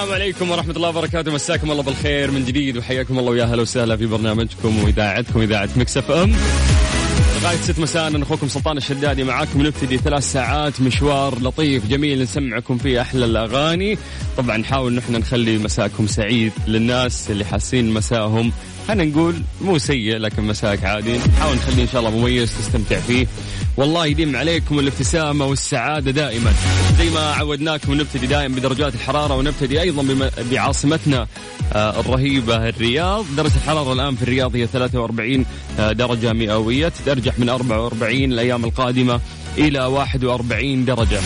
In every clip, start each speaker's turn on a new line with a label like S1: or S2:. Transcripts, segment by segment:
S1: السلام عليكم ورحمة الله وبركاته. مساكم الله بالخير من جديد وحياكم الله ويا هلا وسهلا في برنامجكم وإذاعتكم إذاعة مكسف أم. لغاية ست مساء أنا أخوكم سلطان الشدادي معاكم نبتدي ثلاث ساعات مشوار لطيف جميل نسمعكم فيه أحلى الأغاني. طبعا نحاول نحن نخلي مساءكم سعيد للناس اللي حاسين مساءهم. خلينا نقول مو سيء لكن مساك عادي. نحاول نخليه إن شاء الله مميز تستمتع فيه. والله يديم عليكم الابتسامة والسعادة دائما. زي ما عودناكم نبتدي دائما بدرجات الحرارة ونبتدي أيضا بعاصمتنا آه، الرهيبة الرياض. درجة الحرارة الآن في الرياض هي 43 آه، درجة مئوية تتأرجح من 44 الأيام القادمة إلى 41 درجة.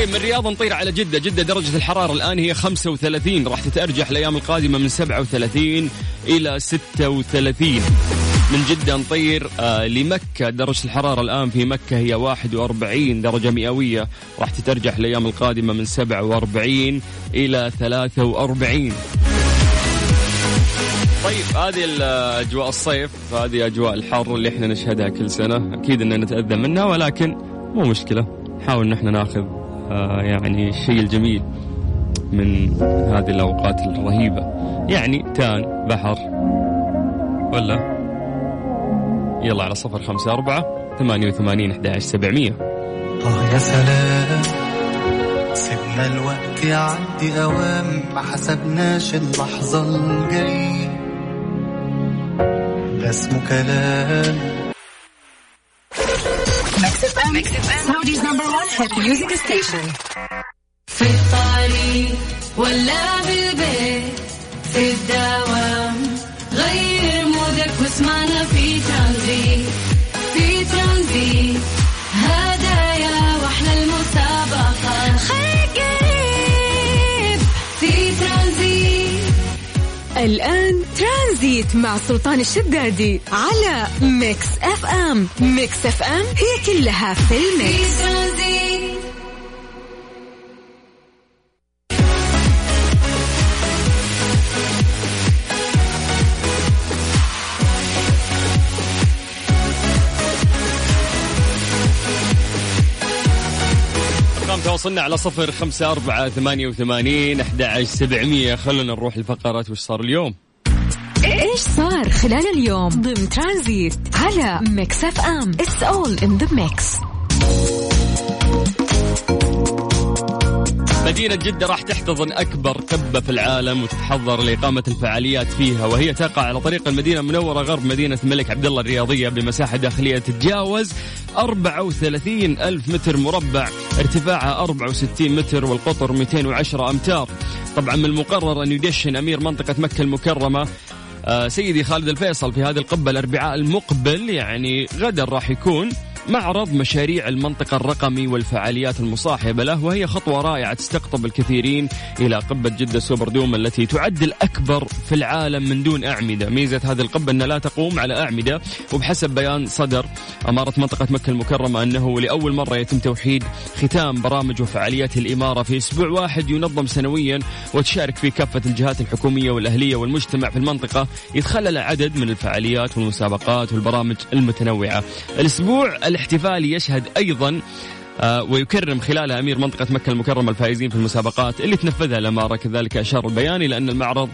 S1: طيب من الرياض نطير على جدة. جدة درجة الحرارة الآن هي 35 راح تتأرجح الأيام القادمة من 37 إلى 36 من جدة نطير آه لمكة. درجة الحرارة الآن في مكة هي 41 درجة مئوية. راح تترجح الأيام القادمة من 47 إلى 43 طيب هذه اجواء الصيف هذه أجواء الحر اللي إحنا نشهدها كل سنة. أكيد إننا نتأذى منها ولكن مو مشكلة. نحاول نحن ناخذ آه يعني الشيء الجميل من هذه الأوقات الرهيبة. يعني تان بحر ولا؟ يلا على صفر خمسة أربعة ثمانية وثمانين أحد سبعمية.
S2: آه يا سلام. سيبنا الوقت يعدي أوام ما حسبناش اللحظة الجاية ده اسمه كلام.
S3: في الطريق ولا بالبيت في الدوام غير mood ك واسمعنا في ترانزيت في ترانزيت. هدايا وأحلى المسابقة. خليك قريب في ترانزيت.
S4: الآن ترانزيت مع سلطان الشدادي على Mix FM. Mix FM هي كلها في
S3: ال mix.
S1: أرقام تواصلنا على صفر خمسة أربعة ثمانية وثمانين أحد سبعمية. خلونا نروح لفقرات وش صار اليوم؟
S4: إيش صار خلال اليوم ضمن ترانزيت على Mix FM؟ It's all in the mix
S1: مدينة جدة راح تحتضن أكبر قبة في العالم وتتحضر لإقامة الفعاليات فيها وهي تقع على طريق المدينة المنورة غرب مدينة الملك عبد الله الرياضية بمساحة داخلية تتجاوز 34 ألف متر مربع ارتفاعها 64 متر والقطر 210 أمتار. طبعا من المقرر أن يدشن أمير منطقة مكة المكرمة سيدي خالد الفيصل في هذه القبة الأربعاء المقبل يعني غدا راح يكون. معرض مشاريع المنطقة الرقمي والفعاليات المصاحبة له وهي خطوة رائعة تستقطب الكثيرين إلى قبة جدة سوبر دوم التي تعد الأكبر في العالم من دون أعمدة. ميزة هذه القبة أنها لا تقوم على أعمدة وبحسب بيان صدر أمارة منطقة مكة المكرمة أنه لأول مرة يتم توحيد ختام برامج وفعاليات الإمارة في أسبوع واحد ينظم سنويا وتشارك فيه كافة الجهات الحكومية والأهلية والمجتمع في المنطقة. يتخلل عدد من الفعاليات والمسابقات والبرامج المتنوعة. الأسبوع الاحتفالي يشهد أيضا آه، ويكرم خلالها أمير منطقة مكة المكرمة الفائزين في المسابقات اللي تنفذها الأمارة كذلك أشار البيان إلى أن المعرض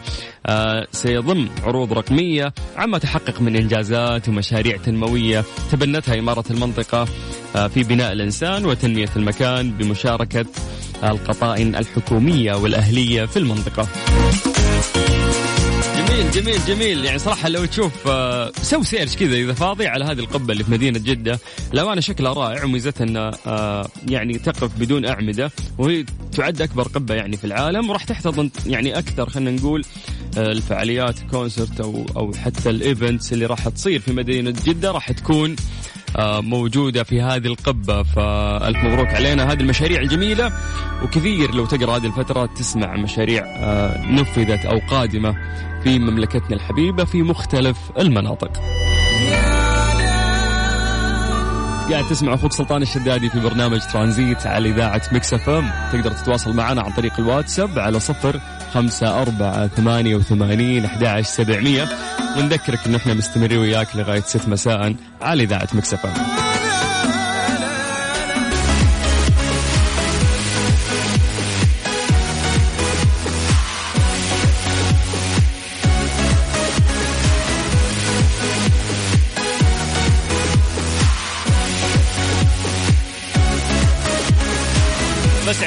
S1: آه، سيضم عروض رقمية عما تحقق من إنجازات ومشاريع تنموية تبنتها إمارة المنطقة آه، في بناء الإنسان وتنمية المكان بمشاركة القطاعين الحكومية والأهلية في المنطقة. جميل جميل جميل. يعني صراحة لو تشوف آه، سو search كذا إذا فاضي على هذه القبة اللي في مدينة جدة. الأمانة شكلها رائع وميزتها أنها آه، يعني تقف بدون أعمدة. وهي تعد أكبر قبة يعني في العالم. وراح تحتضن يعني أكثر خلينا نقول آه، الفعاليات concert أو أو حتى ال events اللي راح تصير في مدينة جدة راح تكون موجودة في هذه القبة. فألف مبروك علينا. هذه المشاريع الجميلة. وكثير لو تقرأ هذه الفترة تسمع مشاريع نفذت أو قادمة في مملكتنا الحبيبة في مختلف المناطق. قاعد تسمع أخوك سلطان الشدادي في برنامج ترانزيت على إذاعة Mix FM. تقدر تتواصل معنا عن طريق الواتساب على صفر خمسة أربعة ثمانية وثمانين أحد سبعمية. ونذكرك إن إحنا مستمرين وياك لغاية ست مساء على إذاعة Mix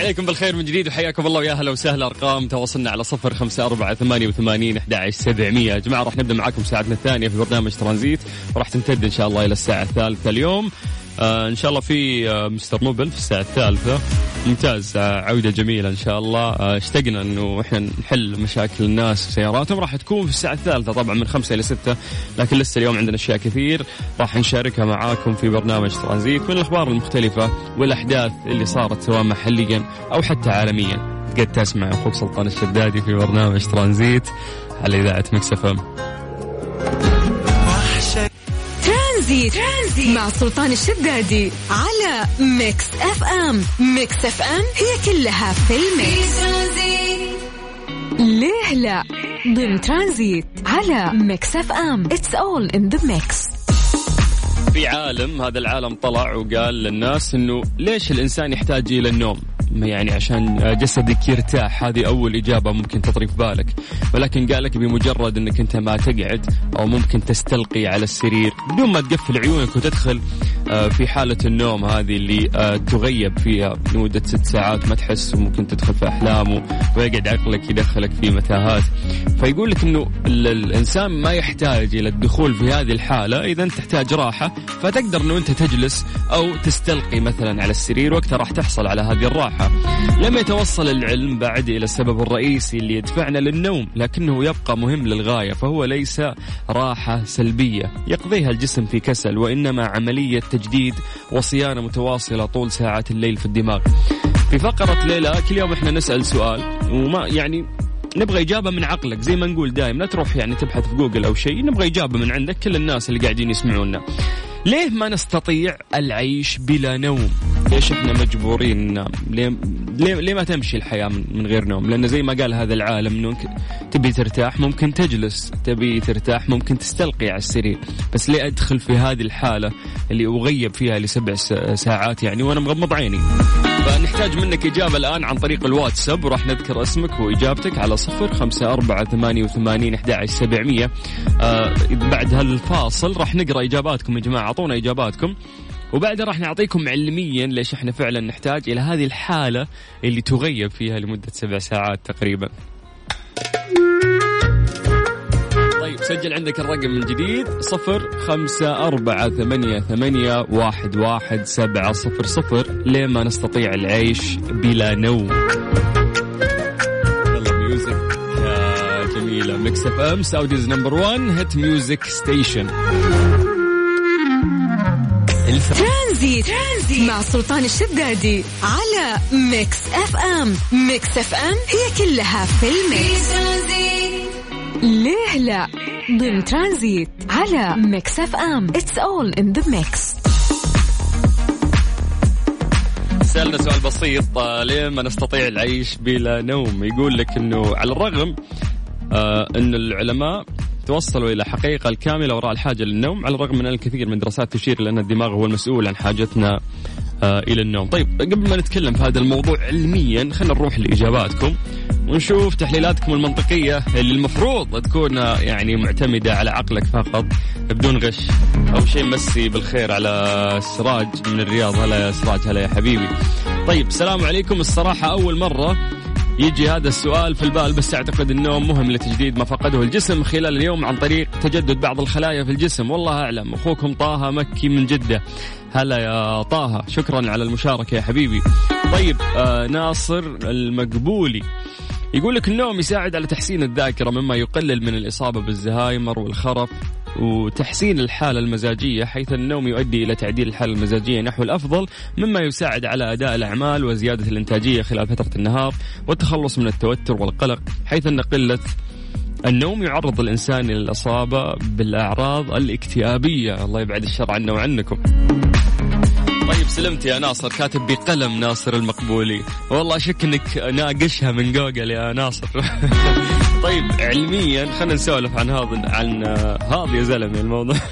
S1: عليكم بالخير من جديد وحياكم الله ويا أهلا وسهلا. أرقام تواصلنا على صفر خمسة أربعة ثمانية وثمانين أحد سبعمية. يا جماعة راح نبدأ معاكم ساعتنا الثانية في برنامج ترانزيت وراح تمتد إن شاء الله إلى الساعة الثالثة اليوم. آه إن شاء الله في آه مستر موبل في الساعة الثالثة. ممتاز. آه عودة جميلة إن شاء الله. آه اشتقنا إنه إحنا نحل مشاكل الناس وسياراتهم. راح تكون في الساعة الثالثة طبعا من خمسة إلى ستة. لكن لسه اليوم عندنا أشياء كثير راح نشاركها معاكم في برنامج ترانزيت من الأخبار المختلفة والأحداث اللي صارت سواء محليا أو حتى عالميا. قاعد تسمع أخوك سلطان الشدادي في برنامج ترانزيت على إذاعة Mix FM
S4: ترانزيت. ترانزيت. مع سلطان الشدادي على Mix FM. Mix FM هي كلها في
S3: في
S4: ال mix
S3: ترانزيت.
S4: ليه لا؟ ضمن ترانزيت على Mix FM. It's all in the mix
S1: في عالم هذا العالم طلع وقال للناس إنه ليش الإنسان يحتاج إلى النوم؟ يعني عشان جسدك يرتاح. هذه أول إجابة ممكن تطري في بالك. ولكن قال لك بمجرد إنك أنت ما تقعد أو ممكن تستلقي على السرير بدون ما تقفل عيونك وتدخل آه، في حالة النوم هذه اللي آه، تغيب فيها لمدة ست ساعات. ما تحس وممكن تدخل في احلام ويقعد عقلك يدخلك في متاهات. فيقول لك إنه ال- الإنسان ما يحتاج إلى الدخول في هذه الحالة إذا أنت تحتاج راحة. فتقدر إنه أنت تجلس أو تستلقي مثلا على السرير وقتها راح تحصل على هذه الراحه لم يتوصل العلم بعد إلى السبب الرئيسي اللي يدفعنا للنوم لكنه يبقى مهم للغاية فهو ليس راحة سلبية. يقضيها الجسم في كسل وإنما عملية تجديد وصيانة متواصلة طول ساعات الليل في الدماغ. في فقرة ليلى كل يوم إحنا نسأل سؤال وما يعني نبغى إجابة من عقلك زي ما نقول دايم لا تروح يعني تبحث في جوجل أو شيء نبغى إجابة من عندك كل الناس اللي قاعدين يسمعونا. ليه ما نستطيع العيش بلا نوم؟ ليش إحنا مجبورين ننام؟ ليه, ليه, ما تمشي الحياة من, غير نوم؟ لأن زي ما قال هذا العالم إنه تبي ترتاح ممكن تجلس تبي ترتاح ممكن تستلقي على السرير. بس ليه أدخل في هذه الحالة اللي أغيب فيها لسبع ساعات يعني وأنا مغمض عيني؟ فنحتاج منك إجابة الآن عن طريق الواتساب وراح نذكر اسمك وإجابتك على صفر خمسة أربعة ثمانية وثمانين أحد سبعمية. آه بعد هالفاصل راح نقرأ إجاباتكم يا جماعة أعطونا إجاباتكم. وبعدها راح نعطيكم علميا ليش إحنا فعلا نحتاج إلى هذه الحالة اللي تغيب فيها لمدة سبع ساعات تقريبا. طيب سجل عندك الرقم من جديد صفر خمسة أربعة ثمانية ثمانية واحد واحد سبعة صفر صفر ليه ما نستطيع العيش بلا نوم؟ يلا music جميلة. Mix FM Saudi's number 1 hit music station
S4: ترانزيت. ترانزيت مع سلطان الشدادي على Mix FM. Mix FM هي كلها في ال
S3: mix.
S4: ليه لا؟ ضمن ترانزيت على Mix FM. It's all in the mix
S1: سألنا سؤال بسيط آه، ليه ما نستطيع العيش بلا نوم؟ يقول لك إنه على الرغم آه إن العلماء توصلوا إلى حقيقة الكاملة وراء الحاجة للنوم على الرغم من أن الكثير من الدراسات تشير إلى أن الدماغ هو المسؤول عن حاجتنا آه إلى النوم. طيب قبل ما نتكلم في هذا الموضوع علميا خلينا نروح لإجاباتكم ونشوف تحليلاتكم المنطقية اللي المفروض تكون آه، يعني معتمدة على عقلك فقط بدون غش. أول شيء مسي بالخير على سراج من الرياض هلا يا سراج هلا يا حبيبي. طيب السلام عليكم الصراحة أول مرة يجي هذا السؤال في البال بس أعتقد النوم مهم لتجديد ما فقده الجسم خلال اليوم عن طريق تجدد بعض الخلايا في الجسم. والله أعلم أخوكم طه مكي من جدة. هلا يا طه شكرا على المشاركة يا حبيبي. طيب آه ناصر المقبولي يقول لك النوم يساعد على تحسين الذاكرة مما يقلل من الإصابة بالزهايمر والخرف. وتحسين الحالة المزاجية حيث النوم يؤدي إلى تعديل الحالة المزاجية نحو الأفضل مما يساعد على أداء الأعمال وزيادة الإنتاجية خلال فترة النهار والتخلص من التوتر والقلق حيث أن قلة النوم يعرض الإنسان إلى الإصابة بالأعراض الاكتئابية. الله يبعد الشر عنا وعنكم. سلمت يا ناصر كاتب بقلم ناصر المقبولي والله أشك أنك ناقشها من جوجل يا ناصر طيب علميا خلينا نسولف عن هذا عن هذا يا زلمة الموضوع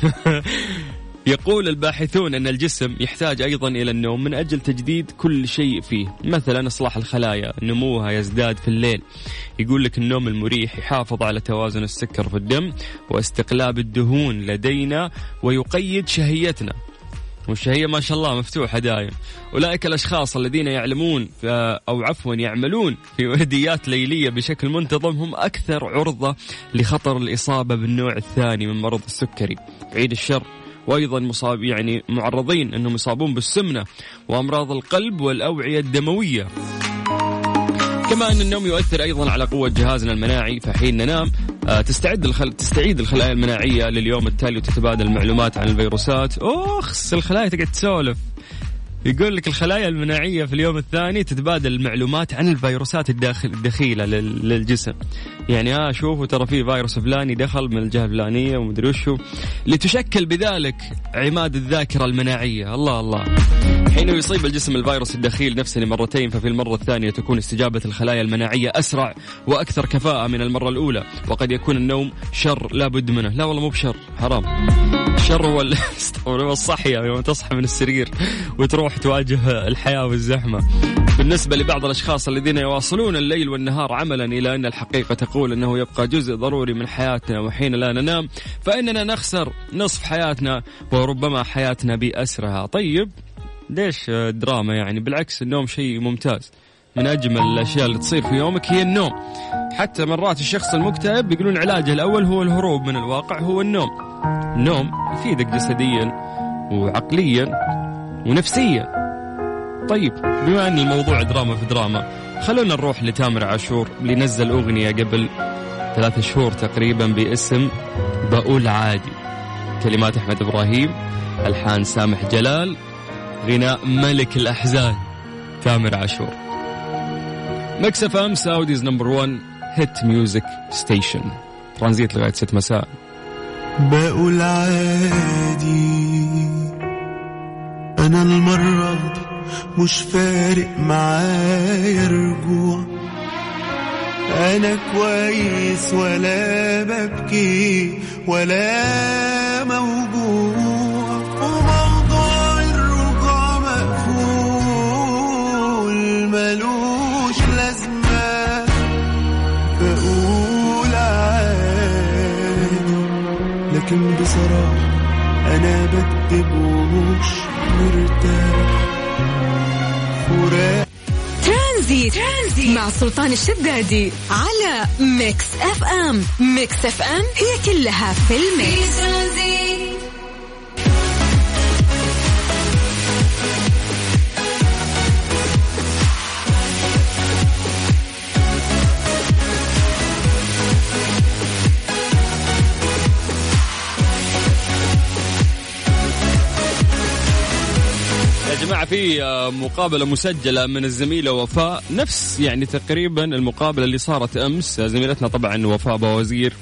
S1: يقول الباحثون أن الجسم يحتاج أيضا إلى النوم من أجل تجديد كل شيء فيه، مثلا إصلاح الخلايا، نموها يزداد في الليل. يقول لك النوم المريح يحافظ على توازن السكر في الدم واستقلاب الدهون لدينا ويقيد شهيتنا. والشهية ما شاء الله مفتوحة دايم. أولئك الأشخاص الذين يعلمون في- أو عفوا يعملون في ورديات ليلية بشكل منتظم هم أكثر عرضة لخطر الإصابة بالنوع الثاني من مرض السكري. بعيد الشر. وأيضا مصاب يعني معرضين أنهم يصابون بالسمنة وأمراض القلب والأوعية الدموية. كما أن النوم يؤثر أيضا على قوة جهازنا المناعي فحين ننام آه، تستعد الخل... تستعيد الخلايا المناعية لليوم التالي وتتبادل معلومات عن الفيروسات. اوخس الخلايا تقعد تسولف. يقول لك الخلايا المناعية في اليوم الثاني تتبادل المعلومات عن الفيروسات الداخل الدخيلة لل... للجسم. يعني آه شوفوا ترى في فيروس فلاني دخل من الجهة الفلانية ومدري وشو. لتشكل بذلك عماد الذاكرة المناعية. الله الله. حين يصيب الجسم الفيروس الدخيل نفسه لمرتين ففي المرة الثانية تكون استجابة الخلايا المناعية أسرع وأكثر كفاءة من المرة الأولى وقد يكون النوم شر لا بد منه. لا والله مو بشر حرام. الشر هو ال- استغفر الله، الصحية يوم تصحى من السرير وتروح تواجه الحياة والزحمة. بالنسبة لبعض الأشخاص الذين يواصلون الليل والنهار عملا إلى أن الحقيقة تقول أنه يبقى جزء ضروري من حياتنا وحين لا ننام فإننا نخسر نصف حياتنا وربما حياتنا بأسرها. طيب ليش دراما يعني؟ بالعكس النوم شيء ممتاز. من أجمل الأشياء اللي تصير في يومك هي النوم. حتى مرات الشخص المكتئب يقولون علاجه الأول هو الهروب من الواقع هو النوم. النوم يفيدك جسديا وعقليا ونفسيا. طيب بما أن الموضوع دراما في دراما خلونا نروح لتامر عاشور اللي نزل أغنية قبل ثلاثة شهور تقريبا باسم بقول عادي. كلمات أحمد إبراهيم ألحان سامح جلال غناء ملك الأحزان تامر عاشور. Mix FM Saudi's number 1 hit music station ترانزيت لغاية 6 مساء.
S2: بقول عادي. أنا المرة دي مش فارق معايا رجوع أنا كويس ولا ببكي ولا موجوع. لكن بصراحة أنا بكتب ومش مرتاح. فراق
S4: ترانزيت. ترانزيت. مع سلطان الشدادي على Mix FM. Mix FM هي كلها في
S3: ال
S1: mix. في في آه، مقابلة مسجلة من الزميله وفاء. نفس يعني تقريبا المقابلة اللي صارت أمس. زميلتنا طبعا وفاء بوزير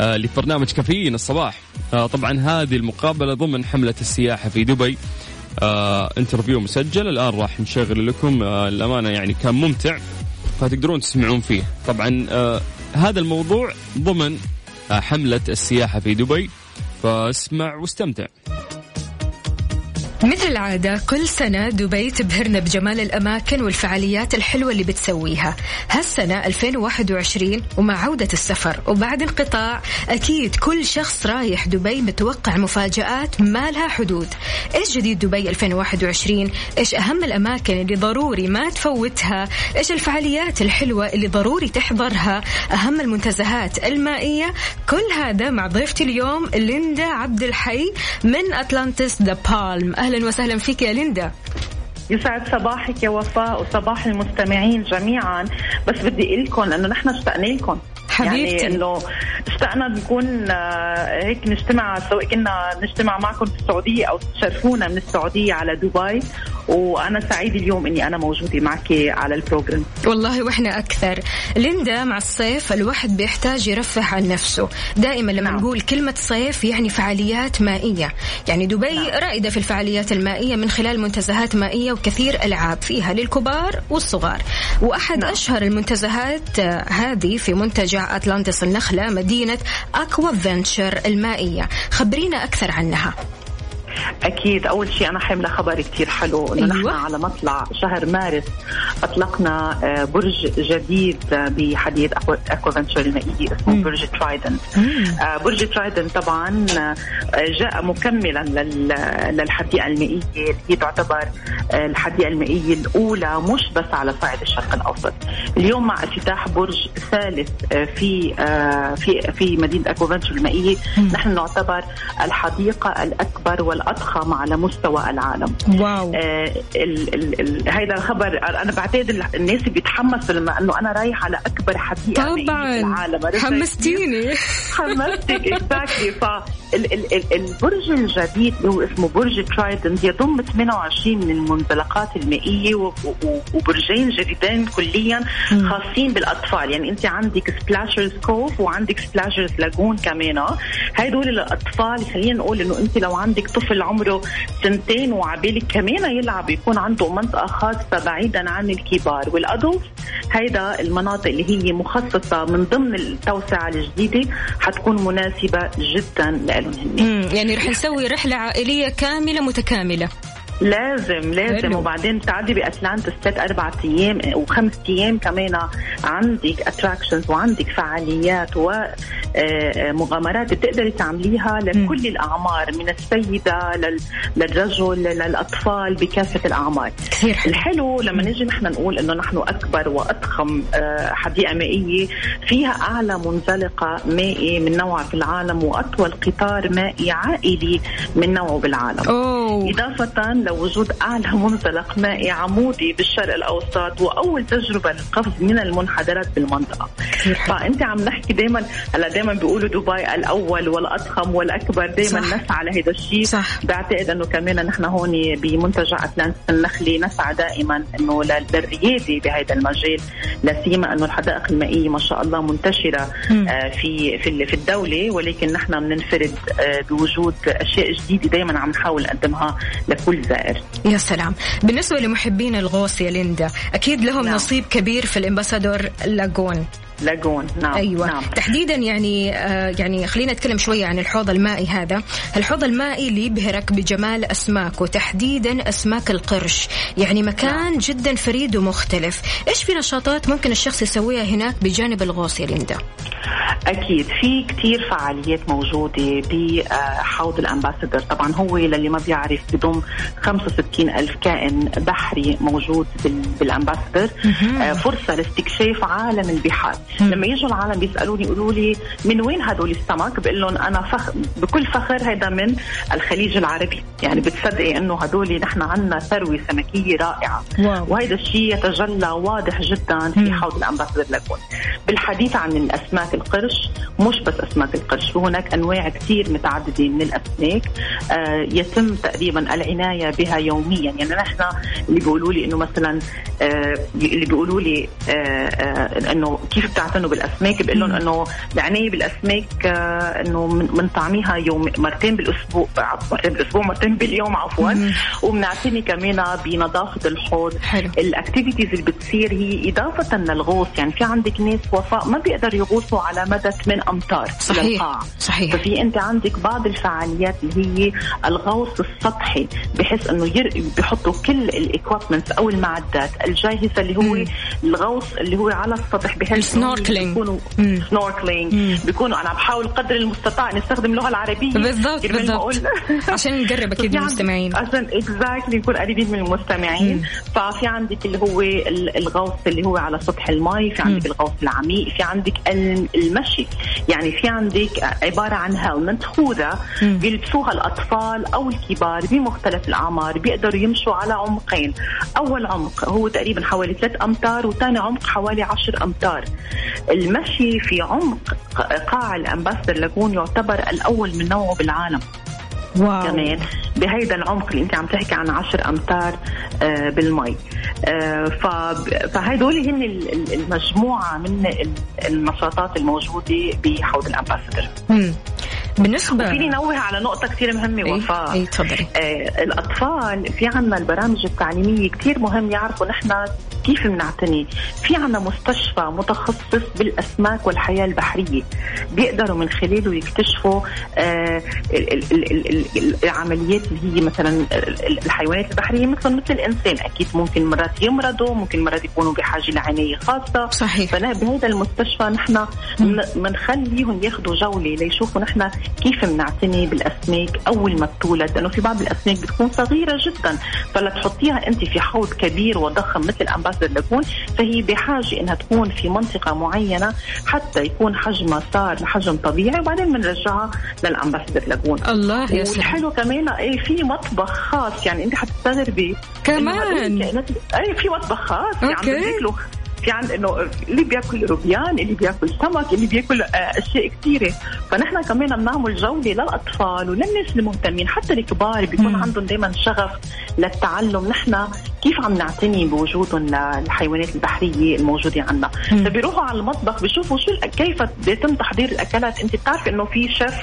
S1: آه، لبرنامج كافيين الصباح. آه، طبعا هذه المقابلة ضمن حملة السياحة في دبي. interview مسجل. الآن راح نشغل لكم الأمانة يعني كان ممتع فتقدرون تسمعون فيه. طبعا هذا الموضوع ضمن حملة السياحة في دبي. فاسمع واستمتع.
S5: مثل العادة كل سنة دبي تبهرنا بجمال الأماكن والفعاليات الحلوة اللي بتسويها. هالسنة 2021 ومع عودة السفر. وبعد انقطاع أكيد كل شخص رايح دبي متوقع مفاجآت ما لها حدود. إيش جديد دبي 2021 إيش أهم الأماكن اللي ضروري ما تفوتها؟ إيش الفعاليات الحلوة اللي ضروري تحضرها؟ أهم المنتزهات المائية؟ كل هذا مع ضيفتي اليوم ليندا عبد الحي من أتلانتس ذا بالم أهلا وسهلا فيك يا ليندا.
S6: يسعد صباحك يا وفاء وصباح المستمعين جميعا. بس بدي أقول لكم انه نحن اشتقنا لكم.
S5: حبيبتي.
S6: يعني إنه اشتقنا نكون آه، هيك نجتمع سواء كنا نجتمع معكم في السعودية أو تشرفونا من السعودية على دبي وأنا سعيد اليوم إني أنا موجودة معك على ال program
S5: والله وإحنا أكثر ليندا مع الصيف الواحد بيحتاج يرفه عن نفسه دائما لما
S6: نعم.
S5: نقول كلمة صيف يعني فعاليات مائية يعني دبي
S6: نعم.
S5: رائدة في الفعاليات المائية من خلال منتزهات مائية وكثير ألعاب فيها للكبار والصغار وأحد
S6: نعم.
S5: أشهر المنتزهات آه، هذه في منتجع اتلانتس النخلة مدينة أكوا فينتشر المائية. خبرينا أكثر عنها.
S6: أكيد. أول شيء أنا حاملة خبر كثير حلو إنه
S5: أيوة.
S6: نحن على مطلع شهر مارس أطلقنا آه، برج جديد آه، بحديقة أكوافنتشر المائية اسمه برج ترايدن آه، برج ترايدن طبعا جاء مكملا لل- للحديقة المائية اللي هي تعتبر الحديقة المائية الأولى مش بس على صعيد الشرق الأوسط. اليوم مع افتتاح برج ثالث في في في مدينة أكوافنتشر المائية. نحن نعتبر الحديقة الأكبر والأضخم على مستوى العالم.
S5: واو.
S6: آه، ال ال ال هيدا الخبر أنا بعتقد ال- الناس بيتحمسوا لما إنه أنا رايح على أكبر حديقة مائية في
S5: طبعا.
S6: العالم؟
S5: حمستيني.
S6: حمستك exactly البرج الجديد اللي هو اسمه برج ترايدنت يضم 28 من المنزلقات المائية وبرجين جديدين كليا خاصين بالأطفال. يعني أنت عندك سبلاشرز كوف وعندك سبلاشرز لاجون كمان. هدول للاطفال خلينا نقول إنه أنت لو عندك طفل عمره سنتين وعبالك كمان يلعب يكون عنده منطقة خاصة بعيدا عن الكبار. وال adult هيدا المناطق اللي هي مخصصة من ضمن التوسعة الجديدة حتكون مناسبة جدا لهم هن
S5: مم. يعني رح نسوي رحلة عائلية كاملة متكاملة
S6: لازم لازم.
S5: حلو.
S6: وبعدين بتعدي باتلانتا ست أربع أيام وخمس أيام كمان. عندك اتراكشنز وعندك فعاليات ومغامرات بتقدري تعمليها لكل الأعمار من السيدة لل- للرجل للأطفال بكافة الأعمار.
S5: كثير حلو.
S6: الحلو لما نجي نحن نقول إنه نحن أكبر وأضخم آه، حديقة مائية فيها أعلى منزلقة مائي من نوعها في العالم وأطول قطار مائي عائلي من نوعه بالعالم. أوه. لوجود أعلى منزلق مائي عمودي بالشرق الأوسط وأول تجربة للقفز من المنحدرات بالمنطقة. فأنت عم نحكي دائما هلا دائما بيقولوا دبي الأول والأضخم والأكبر دائما. نسعى لهذا الشيء. بعتقد أنه كمان نحن هون بمنتجع أتلانتا النخلي نسعى دائما أنه لل- للريادة بهذا المجال لا سيما أنه الحدائق المائية ما شاء الله منتشرة. آه، في في في الدولة ولكن نحن بننفرد آه، بوجود أشياء جديدة دائما عم نحاول نقدمها لكل زائر
S5: يا سلام. بالنسبة لمحبين الغوص يا ليندا أكيد لهم
S6: نعم.
S5: نصيب كبير في الإمباسادور لاجون.
S6: لاجون نعم.
S5: أيوه.
S6: نعم.
S5: تحديدا يعني آه يعني خلينا نتكلم شوية عن الحوض المائي هذا. الحوض المائي اللي يبهرك بجمال أسماك وتحديدا أسماك القرش. يعني مكان
S6: نعم.
S5: جدا فريد ومختلف. إيش في نشاطات ممكن الشخص يسويها هناك بجانب الغوص يا ليندا؟
S6: أكيد. في كتير فعاليات موجودة بحوض الأمباسادور طبعا هو للي ما بيعرف بضم 65 ألف كائن بحري موجود بال- بالأمباسادور آه، فرصة لاستكشاف عالم البحار. لما يجوا العالم بيسألوني يقولوا لي من وين هدول السمك؟ بقول لهم أنا فخ... بكل فخر هذا من الخليج العربي. يعني بتصدقي أنه هدول نحن عنا ثروة سمكية رائعة.
S5: واو.
S6: وهذا الشيء يتجلى واضح جدا في حوض الأمباسادور لاجون بالحديث عن الأسماك القرش مش بس أسماك القرش هناك أنواع كثير متعددة من الأسماك. آه يتم تقريبا العناية بها يوميا. يعني نحن اللي بيقولوا لي أنه مثلا آه اللي بيقولوا لي آه آه أنه كيف بتعتنوا بالأسماك بقول لهم أنه العناية بالأسماك آه من- بنطعميها يوم مرتين بالأسبوع مرتين بالأسبوع مرتين باليوم عفوا وبنعتني كمان بنظافة الحوض.
S5: ال
S6: activities اللي بتصير هي إضافة للغوص يعني في عندك ناس وفاء ما بيقدروا يغوصوا على مدى 8 أمتار
S5: صحيح.
S6: للقاع
S5: صحيح.
S6: ففي أنت عندك بعض الفعاليات اللي هي الغوص السطحي بحيث إنه ير... بيحطوا كل ال equipments أو المعدات الجاهزة اللي هو. الغوص اللي هو على السطح بحيث بيكونوا. snorkeling
S5: مم.
S6: بيكونوا أنا بحاول قدر المستطاع نستخدم اللغة العربية.
S5: بالضبط بالضبط. عشان نقرب
S6: أكيد
S5: من
S6: عند-
S5: المستمعين.
S6: عشان exactly نكون قريبين من المستمعين. ففي عندك اللي هو ال- الغوص اللي هو على سطح المي في عندك الغوص العميق في عندك ال- المشي. يعني في عندك عبارة عن helmet خوذة بيلبسوها الأطفال أو الكبار بمختلف الأعمار بيقدروا يمشوا على عمقين. أول عمق هو تقريبا حوالي 3 أمتار وثاني عمق حوالي 10 أمتار. المشي في عمق قاع الامباسدر لاجون يعتبر الأول من نوعه بالعالم.
S5: wow.
S6: كمان. بهيدا العمق اللي انت عم تحكي عن 10 أمتار آه، بالمي. آه، ف- فهدول هن ال- ال- المجموعة من ال- النشاطات الموجودة بحوض الامباسدر
S5: مم. بالنسبة
S6: فيني نوه على نقطة كثير
S5: مهمة
S6: وفاء.
S5: تفضلي.
S6: آه، الأطفال في عنا البرامج التعليمية كثير مهم يعرفوا نحن كيف بنعتني في عنا مستشفى متخصص بالأسماك والحياة البحرية. بيقدروا من خلاله يكتشفوا آه ال- ال- ال- العمليات اللي هي مثلا ال- الحيوانات البحرية مثل مثل الإنسان. أكيد ممكن مرات يمرضوا ممكن مرات يكونوا بحاجة لعناية خاصة.
S5: صحيح.
S6: فأنا بهذا المستشفى نحن بنخليهم ياخذوا جولة ليشوفوا نحن كيف بنعتني بالأسماك أول ما بتولد. لأنه في بعض الأسماك بتكون صغيرة جدا. فلا تحطيها أنت في حوض كبير وضخم مثل امباسدر لاجون فهي بحاجة إنها تكون في منطقة معينة حتى يكون حجمها صار لحجم طبيعي وبعدين بنرجعها للامباسدر لاجون
S5: الله يا
S6: والحلو كمان إيه في مطبخ خاص يعني أنت حتستغربي
S5: كمان؟
S6: إنه هدول الكائنات- اي في مطبخ خاص يعني okay. عند إنه اللي بياكل روبيان اللي بياكل سمك اللي بياكل آه، أشياء كثيرة. فنحن كمان بنعمل جولة للأطفال وللناس المهتمين. حتى الكبار بيكون عندهم دائما شغف للتعلم. نحن كيف عم نعتني بوجودهم للحيوانات البحرية الموجودة عندنا فبيروحوا على المطبخ بيشوفوا شو كيف بيتم تحضير الأكلات. أنت بتعرفي إنه في شيف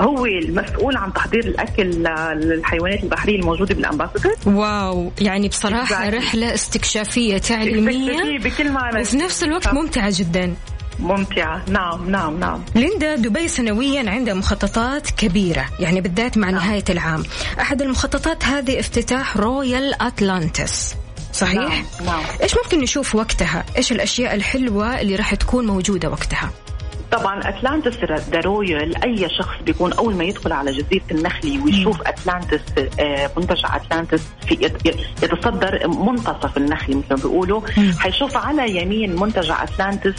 S6: هو المسؤول عن تحضير الأكل للحيوانات البحرية الموجودة بالامباسدور
S5: واو. يعني بصراحة
S6: Exactly.
S5: رحلة استكشافية تعليمية.
S6: بكل معنى
S5: وفي نفس الوقت ممتعة جدا
S6: ممتعة نعم نعم نعم
S5: ليندا دبي سنويا عندها مخططات كبيرة يعني بالذات مع نهاية العام أحد المخططات هذه افتتاح رويال أتلانتس صحيح؟
S6: نعم، نعم.
S5: إيش ممكن نشوف وقتها؟ إيش الأشياء الحلوة اللي راح تكون موجودة وقتها؟
S6: طبعا أتلانتس ذا رويال أي شخص بيكون أول ما يدخل على جزيرة النخله ويشوف أتلانتس آه، منتجع أتلانتس في يت- يتصدر منتصف النخله مثل ما بيقولوا حيشوف على يمين منتجع أتلانتس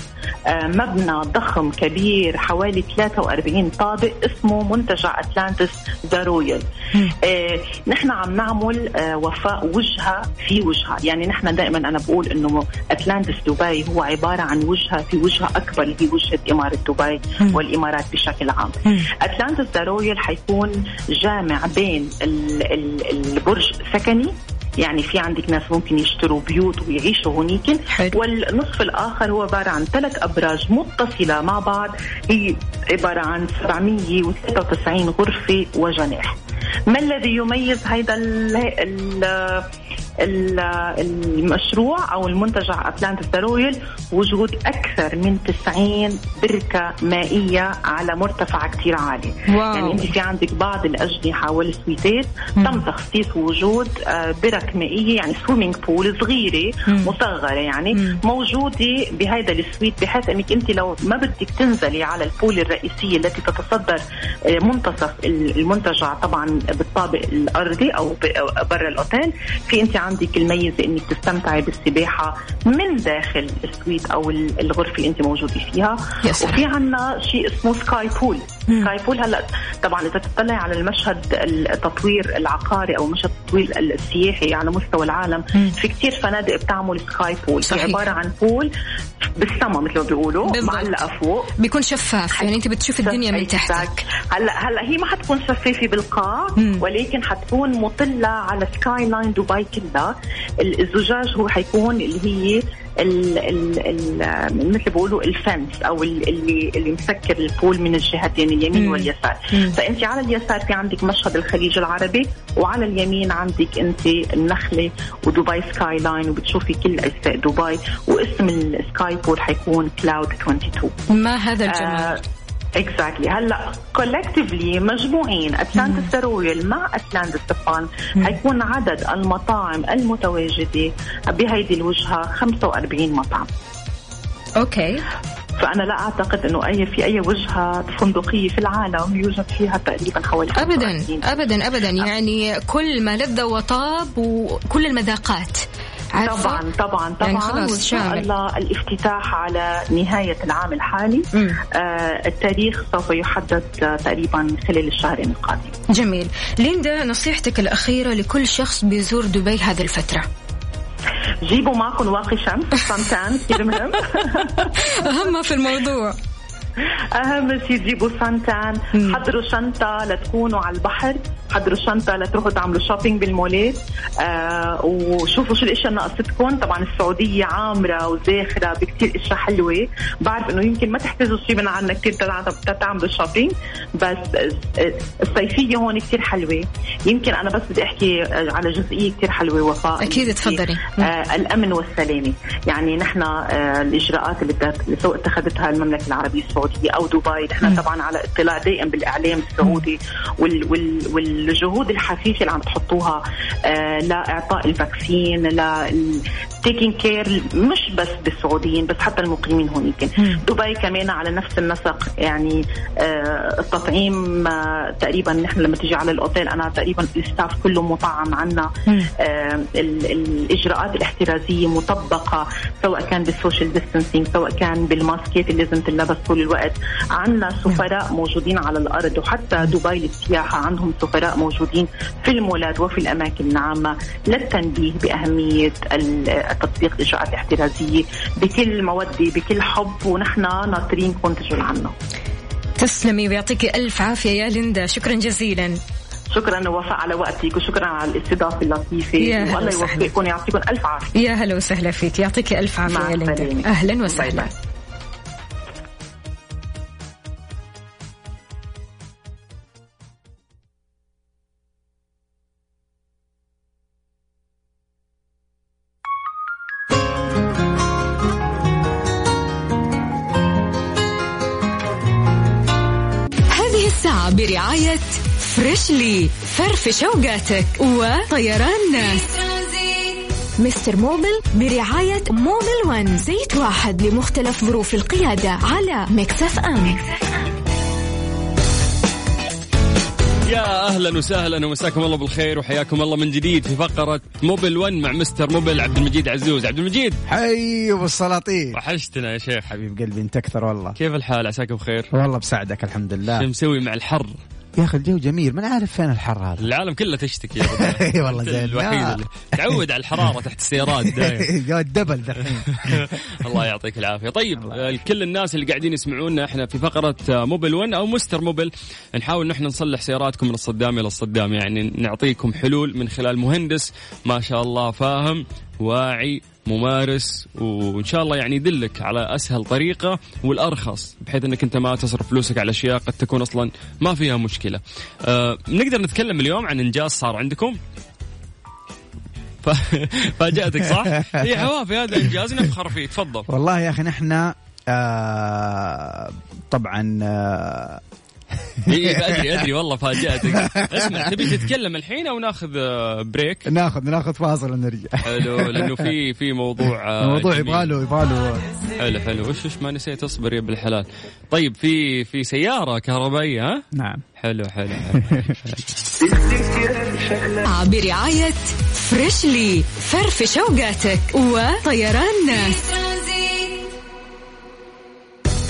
S6: آه، مبنى ضخم كبير حوالي 43 طابق اسمه منتجع أتلانتس ذا رويال آه، نحن عم نعمل وفاء وجهة في وجهة. يعني نحن دائما أنا بقول إنه أتلانتس دبي هو عبارة عن وجهة في وجهة أكبر اللي هي وجهة إمارة دبي والإمارات بشكل عام. اتلانتس ذا رويال حيكون جامع بين ال- ال- البرج سكني يعني في عندك ناس ممكن يشتروا بيوت ويعيشوا هونيك
S5: حلو.
S6: والنصف الآخر هو عبارة عن ثلاث أبراج متصلة مع بعض. هي عبارة عن 793 غرفة وجناح. ما الذي يميز هذا المشروع أو المنتجع اتلانتس ذا رويال وجود أكثر من 90 بركة مائية على مرتفع كثير عالي.
S5: wow.
S6: يعني أنت في عندك بعض الاجنحه وال suiteات تم تخصيص وجود آه، برك مائية يعني swimming pool صغيرة مصغرة يعني موجودة بهذا ال suite بحيث أنك أنت لو ما بدك تنزلي على ال pool الرئيسية التي تتصدر آه، منتصف المنتجع طبعا بالطابق الأرضي أو برا الأوتيل في أنت عندك الميزه إنك تستمتعي بالسباحة من داخل ال suite أو ال- الغرفة اللي أنت موجودة فيها.
S5: سلام.
S6: وفي عنا شيء اسمه sky pool. Sky pool هلأ طبعا إذا تطلع على المشهد التطوير العقاري أو مشهد التطوير السياحي على مستوى العالم في كثير فنادق بتعمل sky pool.
S5: صحيح.
S6: هي عبارة عن pool بالسما مثل ما بيقولوا. معلقة فوق.
S5: بيكون شفاف. يعني أنت بتشوف الدنيا من تحتك.
S6: هلأ هلأ هي ما حتكون شفافة بالقاع ولكن حتكون مطلة على skyline دبي كلها. الزجاج هو حيكون اللي هي ال ال ال مثل بيقولوا ال fence أو ال- اللي اللي مسكر ال pool من الجهتين اليمين واليسار. فأنت على اليسار في عندك مشهد الخليج العربي وعلى اليمين عندك أنت النخلة ودبي skyline وبتشوفي كل أجزاء دبي واسم ال sky pool حيكون Cloud 22
S5: ما هذا الجمال؟
S6: آه، exactly هلا collectively مجموعين Atlantis Royal مع اتلانتس فان حيكون عدد المطاعم المتواجدة بهيدي الوجهة 45 مطعم.
S5: okay.
S6: فأنا لا أعتقد إنه اي في أي وجهة فندقية في العالم يوجد فيها تقريبا حوالي
S5: ابدا
S6: 45.
S5: ابدا ابدا يعني كل ما لذ وطاب وكل المذاقات. عارفة؟
S6: طبعا طبعا طبعا.
S5: يعني خلاص
S6: وان شاء. الله الافتتاح على نهاية العام الحالي. آه التاريخ سوف يحدد آه تقريبا خلال الشهرين القادمين.
S5: جميل. ليندا نصيحتك الأخيرة لكل شخص بيزور دبي هذه الفترة؟
S6: جيبوا معكم واقي شمس سمتان كثير مهم
S5: أهم ما في الموضوع.
S6: أهم شيء تجيبوا سانتان. حضروا شنطة لتكونوا على البحر. حضروا شنطه لتروحوا تعملوا shopping بالمولات. آه وشوفوا شو الأشياء ناقصتكم. طبعا السعودية عامرة وزاخرة بكثير أشياء حلوة. بعرف إنه يمكن ما تحتاجوا شيء من عنا كثير تعملوا shopping بس الصيفية هون كثير حلوة. يمكن أنا بس بدي أحكي على جزئية كثير حلوة وفاء
S5: أكيد تفضلي.
S6: آه الأمن والسلامة. يعني نحن آه الإجراءات اللي سواء اتخذتها المملكة العربية السعودية أو دبي. نحن طبعا على اطلاع دائم بالإعلام السعودي وال وال والجهود الحثيثة اللي عم تحطوها آه لاعطاء ال vaccine ل taking care مش بس بالسعوديين بس حتى المقيمين هونيك. دبي كمان على نفس النسق يعني آه التطعيم آه تقريبا نحن لما تيجي على الأوتيل أنا تقريبا ال staff كله مطعم عنا. آه الإجراءات الاحترازية مطبقة سواء كان بال social distancing سواء كان بالماسكات اللي لازم تنلبس طول الوقت. عندنا سفراء موجودين على الأرض وحتى دبي للسياحة عندهم سفراء موجودين في المولات وفي الأماكن العامة للتنبيه بأهمية تطبيق الإجراءات الاحترازية بكل مودة بكل حب ونحن ناطرينكم تجوا لعنا
S5: تسلمي ويعطيك ألف عافية يا ليندا. شكرا جزيلا.
S6: شكرا وفاء على وقتك وشكرا على الاستضافة اللطيفة. والله يوفقكم ويعطيكم ألف عافية.
S5: يا هلا وسهلا فيك. يعطيك ألف عافية يا ليندا. أهلا وسهلا.
S4: برعاية Freshly فرفش اوقاتك وطيران ناس. Mr. Mobil برعاية Mobil One زيت واحد لمختلف ظروف القيادة على Mix FM.
S1: يا أهلا وسهلا ومساكم الله بالخير وحياكم الله من جديد في فقرة Mobil 1 مع Mr. Mobil عبد المجيد عزوز. عبد المجيد.
S7: حي أبو السلاطين.
S1: وحشتنا يا شيخ.
S7: حبيب قلبي أنت أكثر والله.
S1: كيف الحال؟ عساك بخير؟
S7: والله بساعدك الحمد لله.
S1: شو مسوي مع الحر؟
S7: يا أخي الجو جميل ما عارف فين الحر هذا.
S1: العالم كله تشتكي
S7: اي والله زين.
S1: الوحيد اللي تعود على الحرارة تحت السيارات دايم.
S7: الدبل دحين.
S1: الله يعطيك العافية. طيب كل الناس اللي قاعدين يسمعونا إحنا في فقرة موبل 1 أو مستر موبل نحاول نحن نصلح سياراتكم من الصدام إلى الصدام. يعني نعطيكم حلول من خلال مهندس ما شاء الله فاهم واعي ممارس وإن شاء الله يعني يدلك على أسهل طريقة والأرخص بحيث إنك أنت ما تصرف فلوسك على أشياء قد تكون أصلا ما فيها مشكلة. أه نقدر نتكلم اليوم عن إنجاز صار عندكم؟ فاجأتك صح؟ هي حوافي هذا إنجاز نفخر فيه تفضل.
S7: والله يا أخي نحن آه طبعا آه
S1: اي أدري أدري والله فاجأتك. اسمع تبي تتكلم الحين أو ناخذ بريك
S7: ناخذ ناخذ فاصل ونرجع.
S1: حلو لأنه في في موضوع
S7: موضوع يبغى له يبغى له
S1: حلو حلو. وش وش ما نسيت اصبر يا بالحلال طيب في في سيارة كهربائية ها؟
S7: نعم.
S1: حلو حلو, حلو.
S4: برعاية Freshly فرفش اوقاتك وطيران. ناس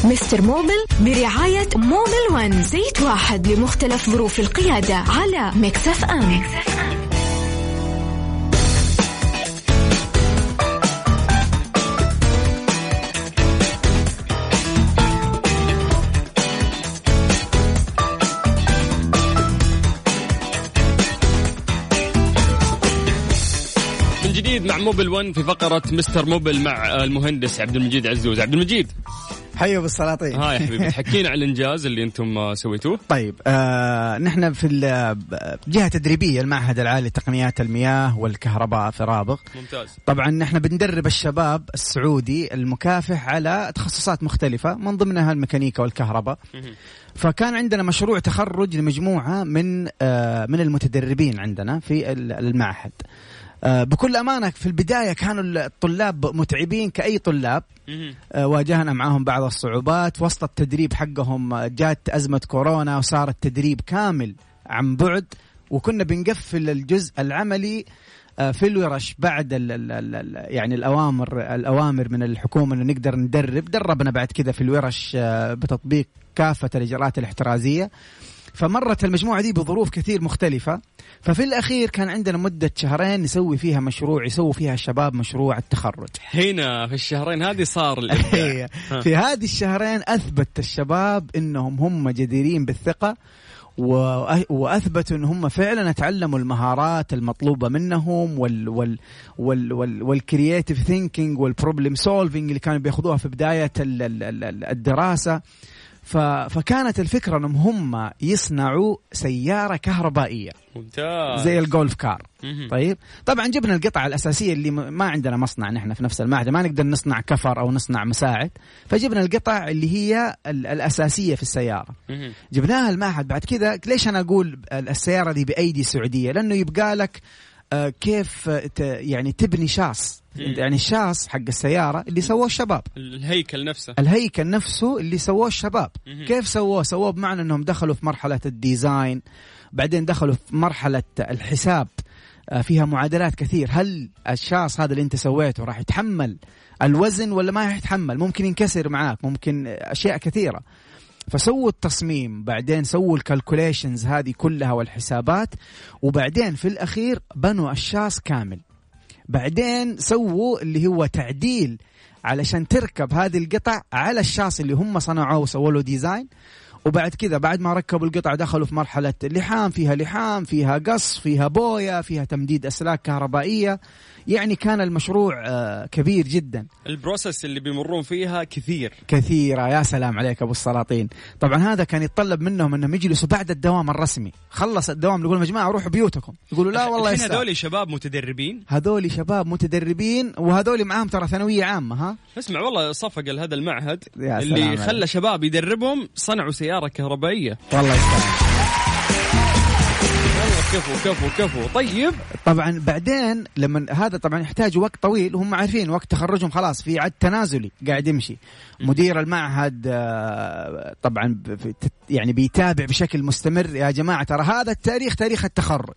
S4: Mr. Mobil برعاية Mobil One زيت واحد لمختلف ظروف القيادة على Mix
S1: FM. جديد مع موبل 1 في فقرة مستر موبل مع المهندس عبد المجيد عزوز. عبد المجيد.
S7: حيو بالسلاطين.
S1: ها يا حبيبي. تحكينا عن الإنجاز اللي أنتم سويتوه.
S7: طيب آه نحن في جهة تدريبية المعهد العالي لتقنيات المياه والكهرباء في رابغ
S1: ممتاز.
S7: طبعا نحن بندرب الشباب السعودي المكافح على تخصصات مختلفة من ضمنها الميكانيكا والكهرباء. فكان عندنا مشروع تخرج لمجموعة من آه من المتدربين عندنا في المعهد. بكل أمانة في البداية كانوا الطلاب متعبين كأي طلاب. واجهنا معهم بعض الصعوبات. وسط التدريب حقهم جات أزمة كورونا وصار التدريب كامل عن بعد. وكنا بنقفل الجزء العملي في الورش بعد ال ال ال يعني الأوامر الأوامر من الحكومة إنه نقدر ندرب. دربنا بعد كذا في الورش بتطبيق كافة الإجراءات الاحترازية. فمرت المجموعة دي بظروف كثير مختلفة. ففي الأخير كان عندنا مدة شهرين نسوي فيها مشروع يسوي فيها الشباب مشروع التخرج.
S1: هنا في الشهرين هذه صار.
S7: في هذه الشهرين أثبت الشباب إنهم هم جديرين بالثقة وأثبتوا إن هم فعلا تعلموا المهارات المطلوبة منهم وال وال وال وال وال creative thinking وال problem solving اللي كانوا بياخذوها في بداية ال- ال- ال- الدراسة. ف فكانت الفكرة أنهم هم يصنعوا سيارة كهربائية.
S1: ممتاز.
S7: زي الجولف كار.
S1: مهم.
S7: طيب؟ طبعا جبنا القطع الأساسية اللي ما عندنا مصنع نحن في نفس المعهد ما نقدر نصنع كفر أو نصنع مساعد. فجبنا القطع اللي هي ال- الأساسية في السيارة.
S1: مهم.
S7: جبناها المعهد. بعد كذا ليش أنا أقول السيارة دي بأيدي سعودية؟ لأنه يبقى لك كيف آه، ت- يعني تبني شاص. يعني الشاص حق السيارة اللي سووه الشباب.
S1: الهيكل نفسه.
S7: الهيكل نفسه اللي سووه الشباب. كيف سووه؟ سووه بمعنى إنهم دخلوا في مرحلة ال design بعدين دخلوا في مرحلة الحساب. آه، فيها معادلات كثير. هل الشاص هذا اللي أنت سويته راح يتحمل الوزن ولا ما راح يتحمل؟ ممكن ينكسر معاك ممكن أشياء كثيرة. فسووا التصميم بعدين سووا ال calculations هذه كلها والحسابات وبعدين في الأخير بنوا الشاص كامل. بعدين سووا اللي هو تعديل علشان تركب هذه القطع على الشاصي اللي هم صنعوه وسووا له design وبعد كذا بعد ما ركبوا القطع دخلوا في مرحلة لحام فيها لحام فيها قص فيها بوية فيها تمديد أسلاك كهربائية. يعني كان المشروع آه، كبير جدا.
S1: ال process اللي بيمرون فيها كثير.
S7: كثيرة يا سلام عليك أبو السلاطين. طبعا هذا كان يتطلب منهم أنهم يجلسوا بعد الدوام الرسمي. خلص الدوام يقولوا يا جماعة روحوا بيوتكم. يقولوا لا والله يستاهل.
S1: هذول شباب متدربين.
S7: هذول شباب متدربين وهذول معاهم ترى ثانوية عامة ها؟
S1: اسمع والله صفق هذا المعهد اللي. خلى شباب يدربهم صنعوا سيارة كهربائية.
S7: والله يستاهل
S1: والله كفو كفو كفو. طيب.
S7: طبعا بعدين لما هذا طبعا يحتاج وقت طويل وهم عارفين وقت تخرجهم خلاص في عد تنازلي قاعد يمشي. مدير المعهد آه، طبعا يعني بيتابع بشكل مستمر. يا جماعة ترى هذا التاريخ تاريخ التخرج.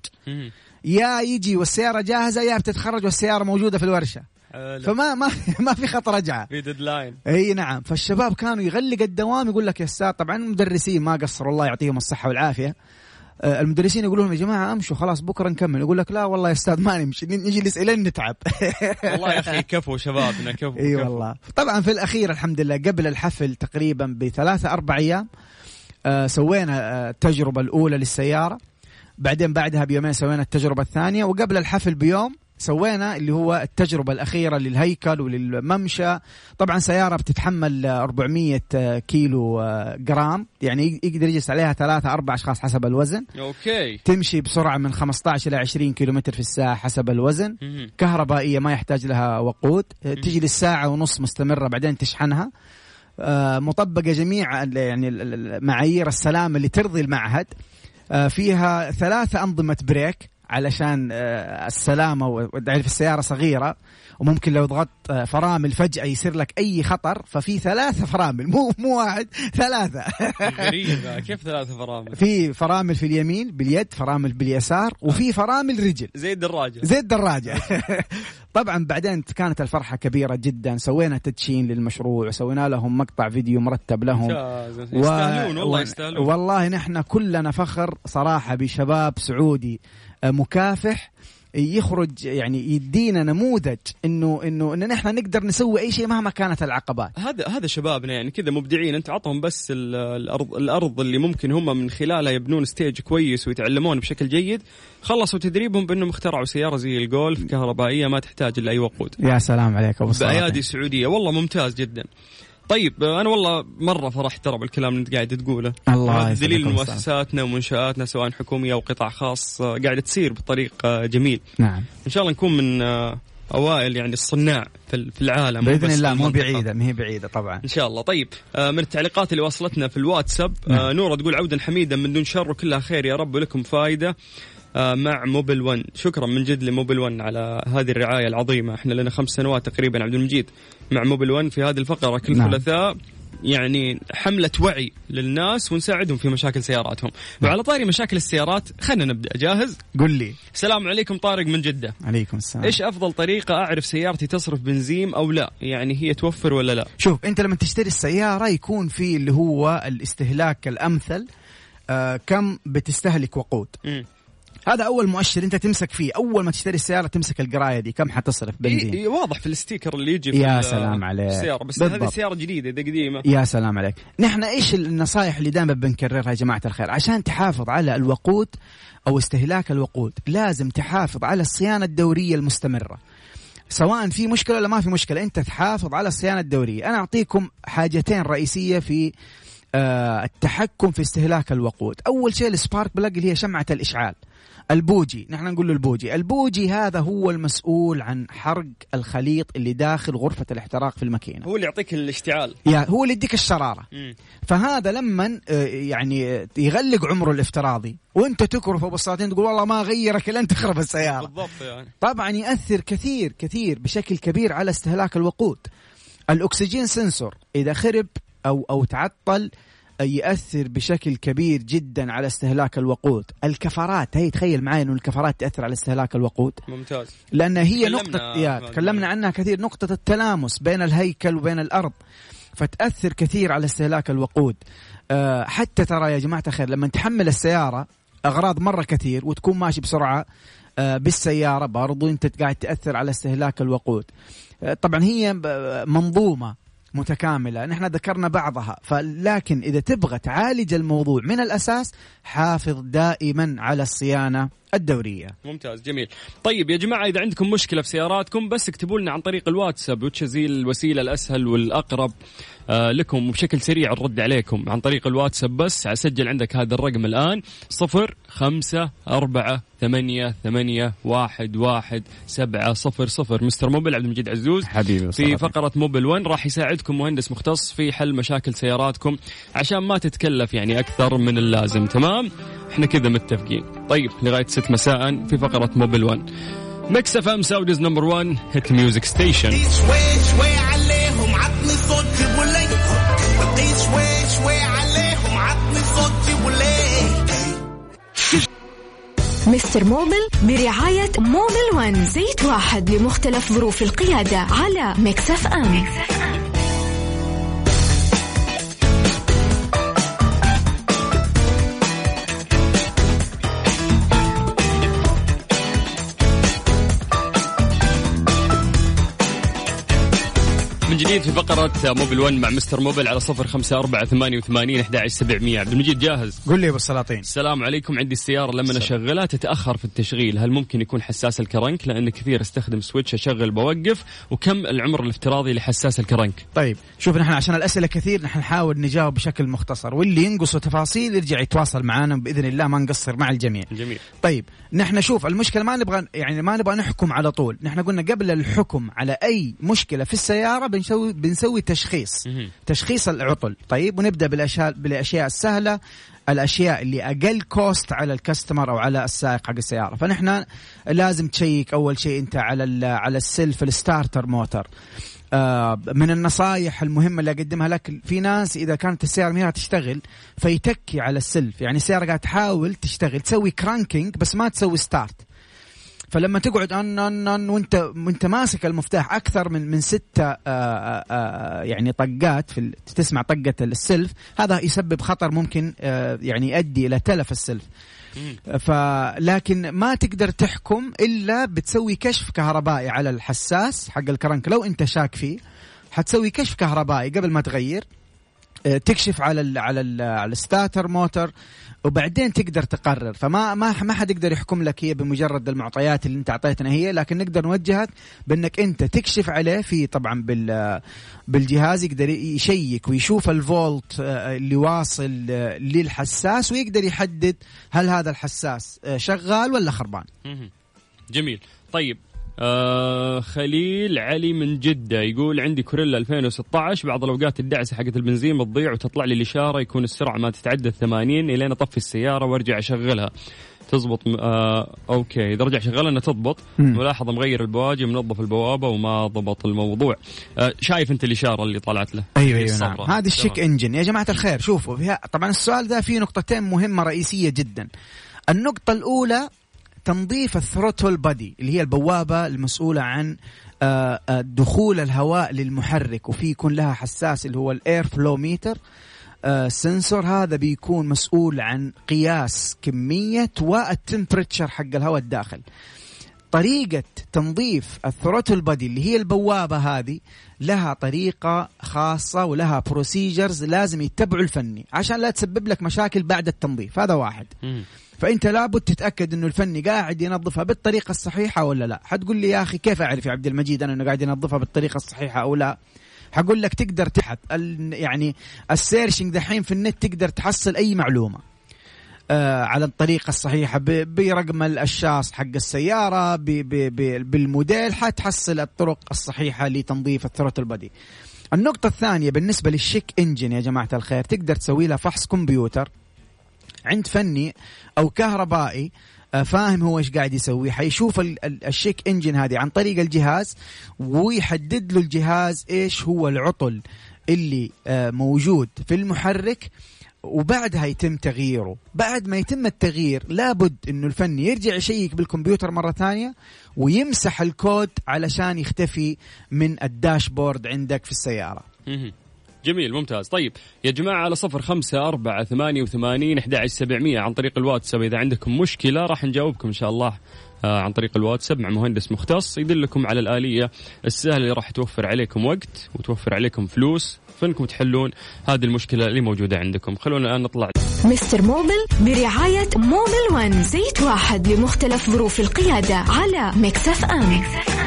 S7: يا يجي والسيارة جاهزة يا بتتخرج والسيارة موجودة في الورشة.
S1: حلو.
S7: فما ما ما في خط رجعة.
S1: في deadline
S7: إي نعم. فالشباب كانوا يغلق الدوام يقول لك يا أستاذ طبعا المدرسين ما قصروا الله يعطيهم الصحة والعافية. آه، المدرسين يقولون لهم يا جماعة امشوا خلاص بكرة نكمل. يقول لك لا والله يا أستاذ ما نمشي نجلس الين نتعب.
S1: والله يا أخي كفو شبابنا كفو إي.
S7: والله. طبعا في الأخير الحمد لله قبل الحفل تقريبا بثلاثة أربع أيام آه سوينا آه التجربة الأولى للسيارة. بعدين بعدها بيومين سوينا التجربة الثانية وقبل الحفل بيوم سوينا اللي هو التجربة الأخيرة للهيكل وللممشى. طبعا سيارة بتتحمل آه، 400 آه، كيلو آه، جرام. يعني يقدر يجلس عليها ثلاثة أربع أشخاص حسب الوزن.
S1: okay.
S7: تمشي بسرعة من 15 إلى 20 كيلومتر في الساعة حسب الوزن.
S1: مهم.
S7: كهربائية ما يحتاج لها وقود. تجلس ساعة ونص مستمرة بعدين تشحنها. آه، مطبقة جميع يعني معايير السلامة اللي ترضي المعهد. آه، فيها ثلاثة أنظمة بريك. علشان آه، السلامة وتعرف السيارة صغيرة وممكن لو ضغطت آه، فرامل فجأة يصير لك أي خطر ففي ثلاثة فرامل. مو مو واحد ثلاثة.
S1: غريبة كيف ثلاثة فرامل؟
S7: في فرامل في اليمين باليد فرامل باليسار وفي فرامل رجل.
S1: زي الدراجة.
S7: زي الدراجة. طبعا بعدين كانت الفرحة كبيرة جدا. سوينا تدشين للمشروع وسوينا لهم مقطع فيديو مرتب لهم.
S1: يستاهلون والله يستاهلون.
S7: والله نحن كلنا فخر صراحة بشباب سعودي. مكافح يخرج يعني يدينا نموذج إنه إنه إن نحن نقدر نسوي أي شيء مهما كانت العقبات.
S1: هذا هذا شبابنا يعني كذا مبدعين انت عطهم بس ال- الأرض الأرض اللي ممكن هم من خلالها يبنون stage كويس ويتعلمون بشكل جيد خلصوا تدريبهم بأنهم اخترعوا سيارة زي الجولف كهربائية ما تحتاج إلا أي وقود.
S7: يا سلام عليك ابو.
S1: بأيادي سعوديه والله ممتاز جدا. طيب أنا والله مرة فرحت ترى بالكلام اللي أنت قاعد تقوله.
S7: الله
S1: دليل
S7: أبو
S1: مؤسساتنا ومنشآتنا سواء حكومية أو قطاع خاص قاعدة تصير بطريق آه، جميل.
S7: نعم.
S1: إن شاء الله نكون من آه، أوائل يعني الصناع في ال- في العالم. بإذن
S7: الله مو. بعيدة ما هي بعيدة طبعا.
S1: إن شاء الله. طيب آه، من التعليقات اللي وصلتنا في الواتساب
S7: نعم.
S1: نورة تقول عودا حميدا من دون شر وكلها خير يا رب ولكم فائدة. مع موبل 1 شكرا من جد لموبل 1 على هذه الرعاية العظيمة. إحنا لنا خمس سنوات تقريبا عبد المجيد مع Mobil 1 في هذه الفقرة. كل
S7: نعم.
S1: ثلاثاء يعني حملة وعي للناس ونساعدهم في مشاكل سياراتهم.
S7: نعم.
S1: وعلى طاري مشاكل السيارات خلينا نبدأ. جاهز؟
S7: قل لي.
S1: السلام عليكم طارق من جدة.
S7: عليكم السلام.
S1: إيش أفضل طريقة أعرف سيارتي تصرف بنزين أو لا؟ يعني هي توفر ولا لا؟
S7: شوف أنت لما تشتري السيارة يكون في اللي هو الاستهلاك الأمثل آه كم بتستهلك وقود.
S1: مم.
S7: هذا أول مؤشر أنت تمسك فيه. أول ما تشتري السيارة تمسك القراية دي. كم حتصرف بنزين؟
S1: إيه واضح في ال sticker اللي يجي في
S7: يا سلام عليك.
S1: السيارة بس
S7: بالضبط.
S1: هذه سيارة جديدة إذا قديمة.
S7: يا سلام عليك. نحن إيش النصائح اللي دائما بنكررها يا جماعة الخير؟ عشان تحافظ على الوقود أو استهلاك الوقود لازم تحافظ على الصيانة الدورية المستمرة. سواء في مشكلة ولا ما في مشكلة أنت تحافظ على الصيانة الدورية. أنا أعطيكم حاجتين رئيسية في آه التحكم في استهلاك الوقود. أول شيء ال spark plug اللي هي شمعة الإشعال. البوجي. نحن نقول له البوجي. البوجي هذا هو المسؤول عن حرق الخليط اللي داخل غرفة الاحتراق في الماكينة.
S1: هو اللي يعطيك الاشتعال.
S7: يا هو اللي يديك الشرارة.
S1: مم.
S7: فهذا لما آه، يعني آه، يغلق عمره الافتراضي وانت تكرفه بالساعتين تقول والله ما غيرك إلا أنت تخرب السيارة.
S1: بالضبط يعني.
S7: طبعا يأثر كثير كثير بشكل كبير على استهلاك الوقود. الأكسجين سنسور إذا خرب أو أو تعطل آه، ياثر بشكل كبير جدا على استهلاك الوقود. الكفرات هي تخيل معي إنه الكفرات تأثر على استهلاك الوقود.
S1: ممتاز.
S7: لأن هي
S1: تكلمنا
S7: نقطة يا تكلمنا عنها كثير. نقطة التلامس بين الهيكل وبين الأرض فتأثر كثير على استهلاك الوقود. أه حتى ترى يا جماعة الخير لما تحمل السيارة أغراض مرة كثير وتكون ماشي بسرعة أه بالسيارة برضو أنت قاعد تأثر على استهلاك الوقود. أه طبعا هي منظومة. متكاملة. نحن ذكرنا بعضها. فلكن إذا تبغى تعالج الموضوع من الأساس حافظ دائما على الصيانة الدورية.
S1: ممتاز جميل. طيب يا جماعة إذا عندكم مشكلة في سياراتكم بس اكتبوا لنا عن طريق الواتساب وتشزي الوسيلة الأسهل والأقرب آه لكم وبشكل سريع نرد عليكم عن طريق الواتساب. بس سجل عندك هذا الرقم الآن صفر خمسة أربعة ثمانية ثمانية واحد واحد سبعة صفر صفر. مستر موبل عبد المجيد عزوز.
S7: حبيبي
S1: في فقرة موبل 1 راح يساعدكم مهندس مختص في حل مشاكل سياراتكم عشان ما تتكلف يعني أكثر من اللازم. تمام؟ إحنا كذا متفقين. طيب لغاية 6 مساء في فقرة موبل 1 ميكس اف ام Saudi's number 1 hit music station
S8: شوي شوي عليهم عطني شوي شوي عليهم عطني
S4: مستر موبل برعاية موبل ون زيت واحد لمختلف ظروف القيادة على مكسف أم
S1: جديد في فقرة موبل 1 مع مستر موبل على صفر خمسة أربعة ثمانية وثمانين أحد سبعمية. عبد المجيد جاهز؟
S7: قل لي يا أبو السلاطين.
S1: السلام عليكم. عندي السيارة لما أشغلها تتأخر في التشغيل. هل ممكن يكون حساس ال crank؟ لأن كثير أستخدم switch أشغل بوقف. وكم العمر الافتراضي لحساس ال crank؟
S7: طيب شوف نحن عشان الأسئلة كثير نحن نحاول نجاوب بشكل مختصر. واللي ينقصه تفاصيل يرجع يتواصل معنا بإذن الله. ما نقصر مع الجميع.
S1: جميل.
S7: طيب نحن شوف المشكلة ما نبغى يعني ما نبغى نحكم على طول. نحن قلنا قبل الحكم على أي مشكلة في السيارة بنسوي بنسوي تشخيص. تشخيص العطل. طيب ونبدأ بالاشياء بالأشياء السهلة الأشياء اللي أقل cost على ال customer أو على السائق حق السيارة. فنحن لازم تشيك أول شيء أنت على على السلف ال starter motor آه، من النصائح المهمة اللي أقدمها لك في ناس إذا كانت السيارة ما تشتغل فيتكي على السلف يعني السيارة قاعدة تحاول تشتغل تسوي cranking بس ما تسوي start فلما تقعد ان ان أن وانت وأنت ماسك المفتاح أكثر من من ستة آآ آآ يعني طقات في تسمع طقة السلف هذا يسبب خطر ممكن آه، يعني يؤدي إلى تلف السلف. فلكن ما تقدر تحكم إلا بتسوي كشف كهربائي على الحساس حق الكرنك. لو أنت شاك فيه حتسوي كشف كهربائي قبل ما تغير آه، تكشف على ال على ال على الستاتر موتور وبعدين تقدر تقرر. فما ما ما حد يقدر يحكم لك هي بمجرد المعطيات اللي انت اعطيتنا هي لكن نقدر نوجهك بأنك انت تكشف عليه في طبعا بال بالجهاز يقدر يشيك ويشوف الفولت آه، اللي واصل آه، للحساس ويقدر يحدد هل هذا الحساس آه، شغال ولا خربان.
S1: جميل. طيب آه خليل علي من جدة يقول عندي كوريلا 2016 بعض الأوقات الدعسة حقت البنزين بتضيع وتطلع لي الإشارة يكون السرعة ما تتعدى 80 إلين أطفي السيارة وأرجع أشغلها. تزبط م- آه أوكي. إذا رجع شغال إنها تضبط. ملاحظة مغير البواجي منظف البوابة وما ضبط الموضوع. آه شايف أنت الإشارة اللي طلعت له؟ أيوه
S7: أيوه نعم. هذه الشيك. إنجن. يا جماعة الخير شوفوا فيها طبعا السؤال ده فيه نقطتين مهمة رئيسية جدا. النقطة الأولى تنظيف ال throttle body اللي هي البوابة المسؤولة عن آه، آه، دخول الهواء للمحرك وفي يكون لها حساس اللي هو ال air flow meter ال sensor هذا بيكون مسؤول عن قياس كمية وال temperature حق الهواء الداخل. طريقة تنظيف ال throttle body اللي هي البوابة هذه لها طريقة خاصة ولها procedures لازم يتبعوا الفني عشان لا تسبب لك مشاكل بعد التنظيف هذا واحد. فأنت لابد تتأكد إنه الفني قاعد ينظفها بالطريقة الصحيحة ولا لا. حتقول لي يا أخي كيف أعرف يا عبد المجيد أنا إنه قاعد ينظفها بالطريقة الصحيحة أو لا؟ حقول لك تقدر تحت يعني ال searching دحين في النت تقدر تحصل أي معلومة. آه على الطريقة الصحيحة برقم الشاص حق السيارة ب ب ب بالموديل حتحصل الطرق الصحيحة لتنظيف ال throttle body النقطة الثانية بالنسبة لل check engine يا جماعة الخير تقدر تسوي لها فحص كمبيوتر. عند فني أو كهربائي آه، فاهم هو إيش قاعد يسوي. حيشوف ال- ال- ال check engine هذه عن طريق الجهاز ويحدد له الجهاز إيش هو العطل اللي آه، موجود في المحرك وبعدها يتم تغييره. بعد ما يتم التغيير لابد إنه الفني يرجع يشيك بالكمبيوتر مرة ثانية ويمسح الكود علشان يختفي من الداشبورد عندك في السيارة.
S1: مهم. جميل ممتاز. طيب يا جماعة على صفر خمسة أربعة ثمانية وثمانين أحد سبعمية عن طريق الواتساب. إذا عندكم مشكلة راح نجاوبكم إن شاء الله آه، عن طريق الواتساب مع مهندس مختص. يدلكم على الآلية السهلة اللي راح توفر عليكم وقت وتوفر عليكم فلوس فإنكم تحلون هذه المشكلة اللي موجودة عندكم. خلونا الآن نطلع.
S4: مستر موبل برعاية موبل ون زيت واحد لمختلف ظروف القيادة على مكسف أم.
S1: عبد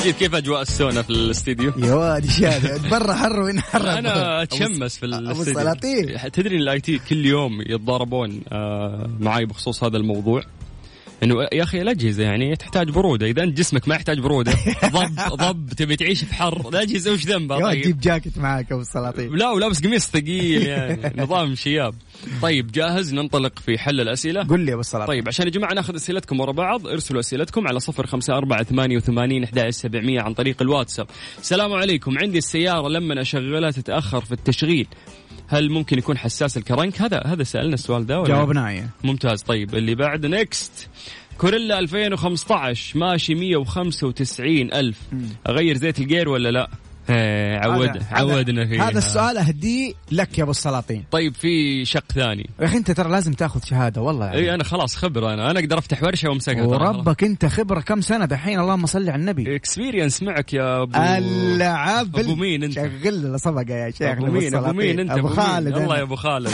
S1: المجيد كيف أجواء السونا في الاستديو؟
S7: يا واد إيش هذا برا حر وين حر؟
S1: أنا أتشمس في
S7: أبو
S1: الاستديو. تدري إن ال IT كل يوم يتضاربون آه، معاي بخصوص هذا الموضوع. إنه يا أخي الأجهزة يعني تحتاج برودة إذا أنت جسمك ما يحتاج برودة ضب ضب تبي تعيش في حر الاجهزه وش ذنبها طيب.
S7: جيب جاكيت معاك أبو السلاطين.
S1: لا ولابس قميص ثقيل يعني نظام شياب. طيب جاهز ننطلق في حل الأسئلة.
S7: قل لي أبو السلاطين.
S1: طيب عشان يا جماعة ناخذ أسئلتكم ورا بعض ارسلوا أسئلتكم على صفر خمسة أربعة ثمانية وثمانين أحد سبعمية عن طريق الواتساب. السلام عليكم. عندي السيارة لما أشغلها تتأخر في التشغيل. هل ممكن يكون حساس ال crank؟ هذا هذا سألنا السؤال ده
S7: جاوبنا إيه.
S1: ممتاز. طيب اللي بعد next كوريلا 2015 ماشي 195 ألف. أغير زيت ال gear ولا لا؟ عود
S7: هذا-
S1: عودنا
S7: هذا-
S1: فيها
S7: هذا السؤال اهديه لك يا أبو السلاطين
S1: طيب في شق ثاني
S7: يا أخي أنت ترى لازم تاخذ شهادة والله يعني.
S1: إي أنا خلاص خبرة أنا أنا أقدر أفتح ورشة وأمسكها.
S7: وربك أنت خبرة كم سنة دحين اللهم صل على النبي
S1: experience معك يا ابو
S7: العب
S1: أبو مين أنت؟
S7: شغل صفقة يا شيخ
S1: أبو مين أبو مين
S7: أنت
S1: أبو؟
S7: خالد
S1: الله يا. أبو خالد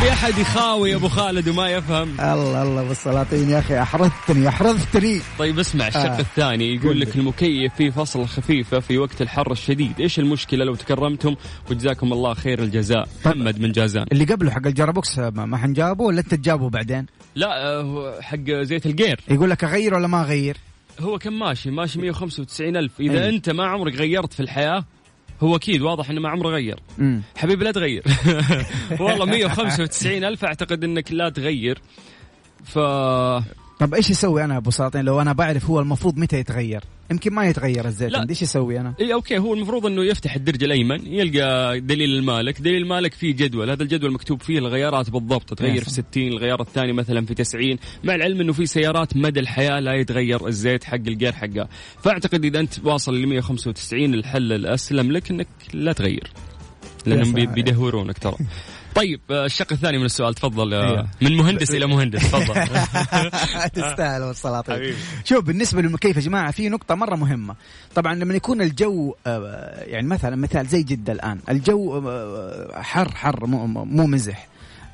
S1: في أحد يخاوي أبو خالد وما يفهم
S7: الله الله أبو السلاطين يا أخي احرزتني احرزتني
S1: طيب اسمع الشق
S7: آه.
S1: الثاني يقول. لك المكيف فيه فصل خفيفة في وقت الحر الشديد. إيش المشكلة؟ لو تكرمتم وجزاكم الله خير الجزاء. محمد من جازان.
S7: اللي قبله حق ال gearbox ما ما حنجابه ولا أنت تجابه بعدين؟
S1: لا آه، هو حق زيت ال gear.
S7: يقول لك أغير ولا ما أغير؟
S1: هو كم ماشي؟ ماشي 195 ألف. إذا
S7: أي.
S1: أنت ما عمرك غيرت في الحياة هو أكيد واضح أنه ما عمره غير. حبيبي لا تغير. والله 195 ألف أعتقد أنك لا تغير. ف
S7: طب إيش يسوي أنا أبو سلاطين لو أنا بعرف هو المفروض متى يتغير يمكن ما يتغير الزيت
S1: لا.
S7: عندي إيش يسوي أنا
S1: اي okay هو المفروض إنه يفتح الدرج الأيمن يلقى دليل المالك، دليل المالك فيه جدول، هذا الجدول مكتوب فيه الغيارات بالضبط، تغير في 60 الغيار الثاني مثلا في 90 مع العلم إنه في سيارات مدى الحياة لا يتغير الزيت حق الجير حقها، فأعتقد إذا أنت واصل ل 195 الحل الأسلم لك إنك لا تغير.
S7: لأنهم.
S1: بيدهورونك ترى. طيب آه، الشق الثاني من السؤال تفضل
S7: أيوه.
S1: من مهندس إلى مهندس تفضل.
S7: تستاهل أبو السلاطين
S1: حبيبي.
S7: شوف بالنسبة للمكيف يا جماعة في نقطة مرة مهمة. طبعا لما يكون الجو آه، يعني مثلا مثال زي جدة الآن الجو حر حر مو, مو مزح.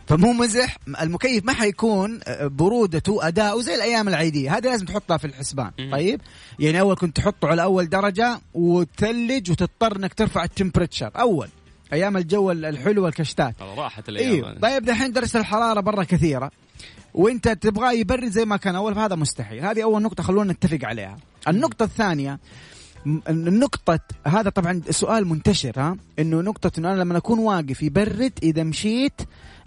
S7: فمو مزح المكيف ما حيكون برودته أداؤه زي الأيام العادية. هذه لازم تحطها في الحسبان. طيب؟ يعني أول كنت تحطه على أول درجة وتثلج وتضطر إنك ترفع التمبريتشر. أول. أيام الجو الحلو والكشتات.
S1: ترى راحت الأيام
S7: أيوه طيب دحين درجه الحرارة برا كثيرة وإنت تبغاه يبرد زي ما كان أول فهذا مستحيل. هذه أول نقطة خلونا نتفق عليها. النقطة الثانية النقطة هذا طبعا سؤال منتشر ها إنه نقطة إنه أنا لما أكون واقف يبرد إذا مشيت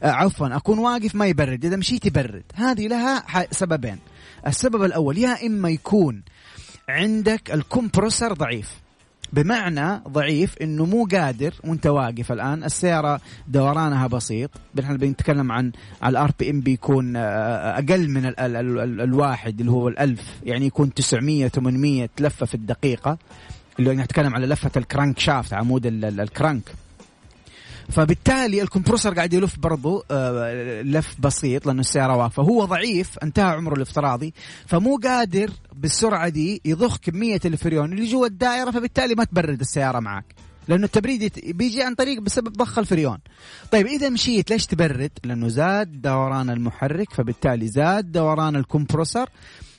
S7: آه عفوا أكون واقف ما يبرد إذا مشيت يبرد. هذه لها سببين. السبب الأول يا إما يكون عندك ال compressor ضعيف. بمعنى ضعيف إنه مو قادر وأنت واقف الآن السيارة دورانها بسيط. نحن بنتكلم عن على ال RPM بيكون آه، أقل من ال ال ال ال الواحد اللي هو الألف يعني يكون 900 800 لفة في الدقيقة. اللي نتكلم على لفة ال crankshaft عمود ال- ال- ال crank. فبالتالي الكمبروسر قاعد يلف برضو آه، لف بسيط لأنه السيارة واقفة. هو ضعيف انتهى عمره الافتراضي فمو قادر بالسرعة دي يضخ كمية الفريون اللي جوا الدائرة فبالتالي ما تبرد السيارة معك. لأنه التبريد بيجي عن طريق بسبب ضخ الفريون. طيب إذا مشيت ليش تبرد؟ لأنه زاد دوران المحرك فبالتالي زاد دوران الكمبروسر.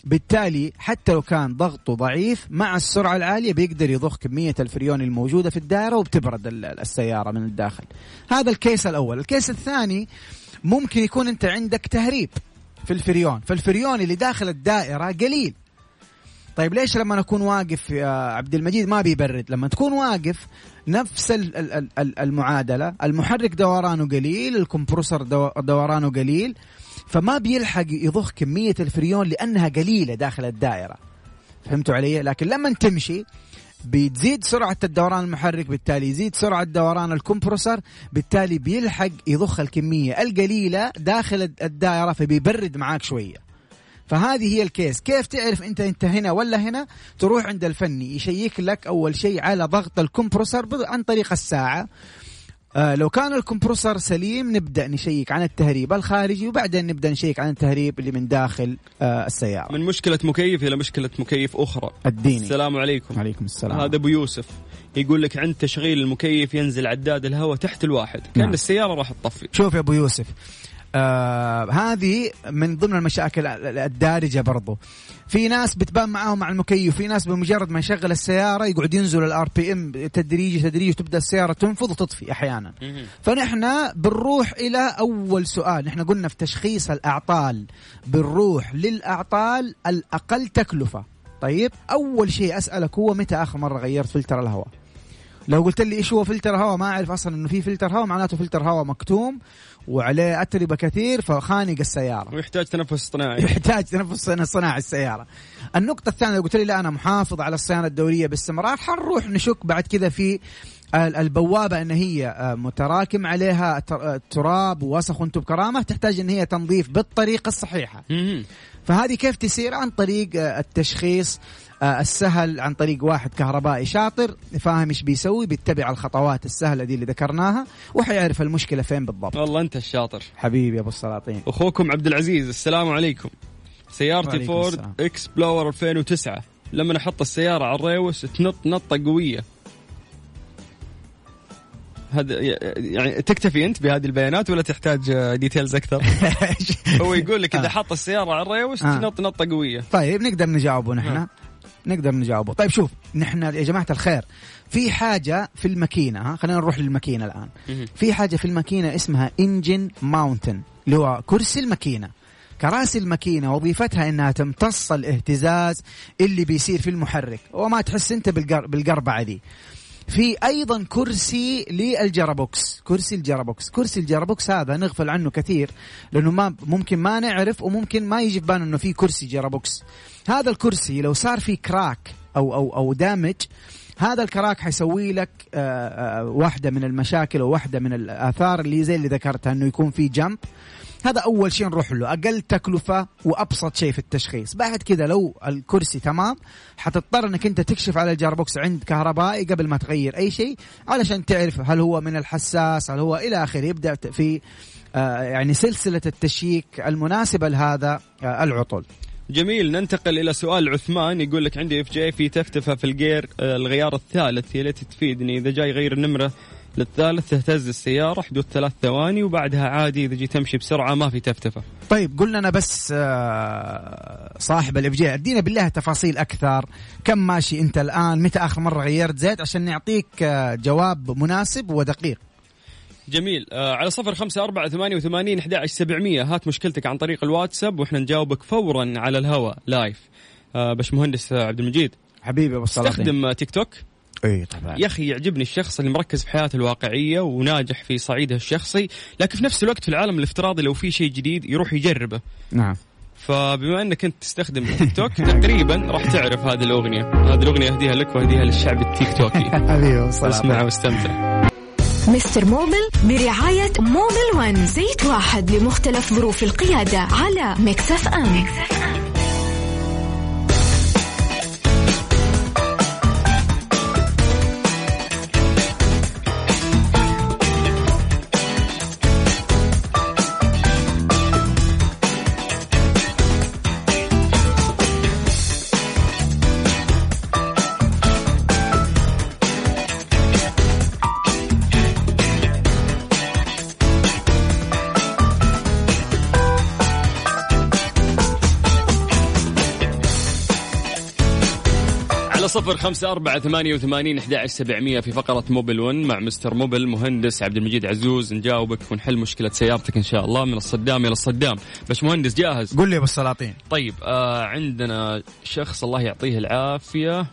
S7: بالتالي حتى لو كان ضغطه ضعيف مع السرعة العالية بيقدر يضخ كمية الفريون الموجودة في الدائرة وبتبرد ال- السيارة من الداخل. هذا ال case الأول. ال case الثاني ممكن يكون أنت عندك تهريب في الفريون. فالفريون اللي داخل الدائرة قليل. طيب ليش لما اكون واقف يا عبد المجيد ما بيبرد؟ لما تكون واقف نفس ال- ال- ال- ال- المعادلة المحرك دورانه قليل ال compressor دو- دورانه قليل فما بيلحق يضخ كمية الفريون لأنها قليلة داخل الدائرة. فهمتوا علي؟ لكن لما تمشي بتزيد سرعة الدوران المحرك بالتالي يزيد سرعة دوران الكمبروسر بالتالي بيلحق يضخ الكمية القليلة داخل الدائرة فبيبرد معاك شوية. فهذه هي الكيس. كيف تعرف أنت أنت هنا ولا هنا؟ تروح عند الفني يشيك لك أول شيء على ضغط الكمبروسر عن طريق الساعة. آه لو كان الكمبروسر سليم نبدأ نشيك عن التهريب الخارجي وبعدين نبدأ نشيك عن التهريب اللي من داخل آه السيارة.
S1: من مشكلة مكيف إلى مشكلة مكيف أخرى.
S7: الديني.
S1: السلام عليكم.
S7: عليكم السلام.
S1: هذا أبو يوسف يقول لك عند تشغيل المكيف ينزل عداد الهواء تحت الواحد كأن
S7: نعم.
S1: السيارة راح تطفي.
S7: شوف يا أبو يوسف آه هذه من ضمن المشاكل ال- الدارجة برضو. في ناس بتبان معاهم مع المكيف في ناس بمجرد ما يشغل السيارة يقعد ينزل ال RPM تدريجي تدريجي تبدا السيارة تنفض وتطفي أحيانا. فنحن بنروح إلى أول سؤال. نحن قلنا في تشخيص الأعطال بنروح للأعطال الأقل تكلفة. طيب أول شيء أسألك هو متى آخر مرة غيرت فلتر الهواء؟ لو قلت لي إيش هو فلتر هواء ما أعرف أصلا إنه في فلتر هواء معناته فلتر هواء مكتوم. وعليه أتربة كثير فخانق السيارة.
S1: ويحتاج تنفس اصطناعي.
S7: يحتاج تنفس صناعي السيارة. النقطة الثانية لو قلت لي لا أنا محافظ على الصيانة الدورية باستمرار. حنروح نشك بعد كذا في ال- البوابة أن هي آه، متراكم عليها آه، تراب ووسخ وأنتم بكرامة. تحتاج أن هي تنظيف بالطريقة الصحيحة. فهذه كيف تصير عن طريق آه، التشخيص آه، السهل عن طريق واحد كهربائي شاطر فاهم إيش بيسوي بيتبع الخطوات السهلة دي اللي ذكرناها وحيعرف المشكلة فين بالضبط.
S1: والله أنت الشاطر.
S7: حبيبي يا أبو السلاطين.
S1: أخوكم عبد العزيز السلام عليكم. سيارتي فورد. Explorer 2009 لما أحط السيارة على ال reverse تنط نطة قوية. هذا يعني تكتفي أنت بهذه البيانات ولا تحتاج details أكثر؟ هو يقول لك إذا
S7: آه.
S1: حط السيارة على ال reverse
S7: آه.
S1: تنط نطة قوية
S7: طيب نقدر نجاوبه نحن
S1: نعم.
S7: نقدر نجاوبه طيب شوف نحن يا جماعة الخير في حاجة في الماكينة ها خلينا نروح للماكينة
S1: الآن.
S7: في حاجة في الماكينة اسمها engine mounting اللي هو كرسي الماكينة كراسي الماكينة وظيفتها إنها تمتص الاهتزاز اللي بيصير في المحرك وما تحس أنت بالقر... بالقربعة دي في أيضا كرسي لل gearbox. كرسي ال gearbox. كرسي ال gearbox هذا نغفل عنه كثير لأنه ما ممكن ما نعرف وممكن ما يجي في بالنا إنه في كرسي gearbox. هذا الكرسي لو صار فيه crack أو أو أو damage هذا ال crack حيسوي لك آه، آه، واحدة من المشاكل أو واحدة من الآثار اللي زي اللي ذكرتها إنه يكون في jump. هذا أول شيء نروح له. أقل تكلفة وأبسط شيء في التشخيص. بعد كذا لو الكرسي تمام حتضطر إنك أنت تكشف على ال gearbox عند كهربائي قبل ما تغير أي شيء علشان تعرف هل هو من الحساس هل هو إلى آخره. يبدأ في آه، يعني سلسلة التشييك المناسبة لهذا آه، العطل.
S1: جميل. ننتقل إلى سؤال عثمان. يقول لك عندي FJ في تفتفه في الجير آه، الغيار الثالث يا ليت تفيدني. إذا جاي يغير النمرة للثالث تهتز السيارة حدود ثلاث ثواني وبعدها عادي إذا جيت تمشي بسرعة ما في تفتفة.
S7: طيب قل لنا بس آه، صاحب ال FJ ادينا بالله تفاصيل أكثر. كم ماشي أنت الآن؟ متى آخر مرة غيرت زيت؟ عشان نعطيك آه، جواب مناسب ودقيق.
S1: جميل. آه على صفر خمسة أربعة ثمانية وثمانين أحد سبعمية. هات مشكلتك عن طريق الواتساب وإحنا نجاوبك فورا على الهواء live آه باش مهندس آه، عبد المجيد.
S7: حبيبي
S1: أبو تستخدم تيك توك.
S7: إي طبعا.
S1: يا أخي يعجبني الشخص اللي مركز في حياته الواقعية وناجح في صعيده الشخصي لكن في نفس الوقت في العالم الافتراضي لو في شيء جديد يروح يجربه.
S7: نعم.
S1: فبما أنك أنت تستخدم تيك توك تقريبا راح تعرف هذه الأغنية. هذه الأغنية اهديها لك واهديها للشعب التيك توكي.
S7: حبيبي
S1: اسمع واستمتع.
S4: مستر موبل برعاية موبل ون زيت واحد لمختلف ظروف القيادة على Mix FM.
S1: على صفر خمسة أربعة ثمانية وثمانين أحد سبعمية في فقرة موبل ون مع مستر موبل مهندس عبد المجيد عزوز. نجاوبك ونحل مشكلة سيارتك إن شاء الله. من الصدام إلى الصدام. بس مهندس جاهز؟
S7: قول لي أبو السلاطين.
S1: طيب آه عندنا شخص الله يعطيه العافية.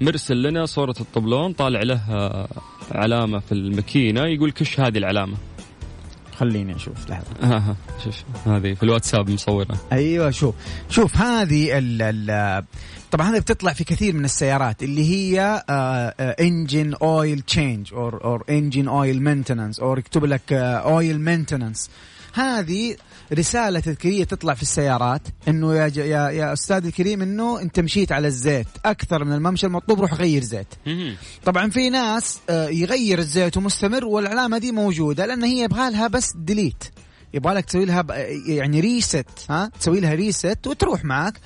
S1: مرسل لنا صورة الطبلون. طالع له آه، علامة في الماكينة. يقول كش هذه العلامة.
S7: خليني أشوف لحظة.
S1: آه شوف هذه في الواتساب مصورة.
S7: أيوه شوف. شوف هذه ال ال طبعا هذه بتطلع في كثير من السيارات اللي هي آه، engine oil change or or engine oil maintenance or يكتب لك oil maintenance هذه رسالة تذكيرية تطلع في السيارات إنه يا, يا يا أستاذ الكريم إنه أنت مشيت على الزيت أكثر من الممشى المطلوب روح غير زيت. طبعا في ناس آه، يغير الزيت ومستمر والعلامة دي موجودة لأن هي يبغى لها بس delete يبغى لك تسوي لها يعني reset ها؟ تسوي لها reset وتروح معك.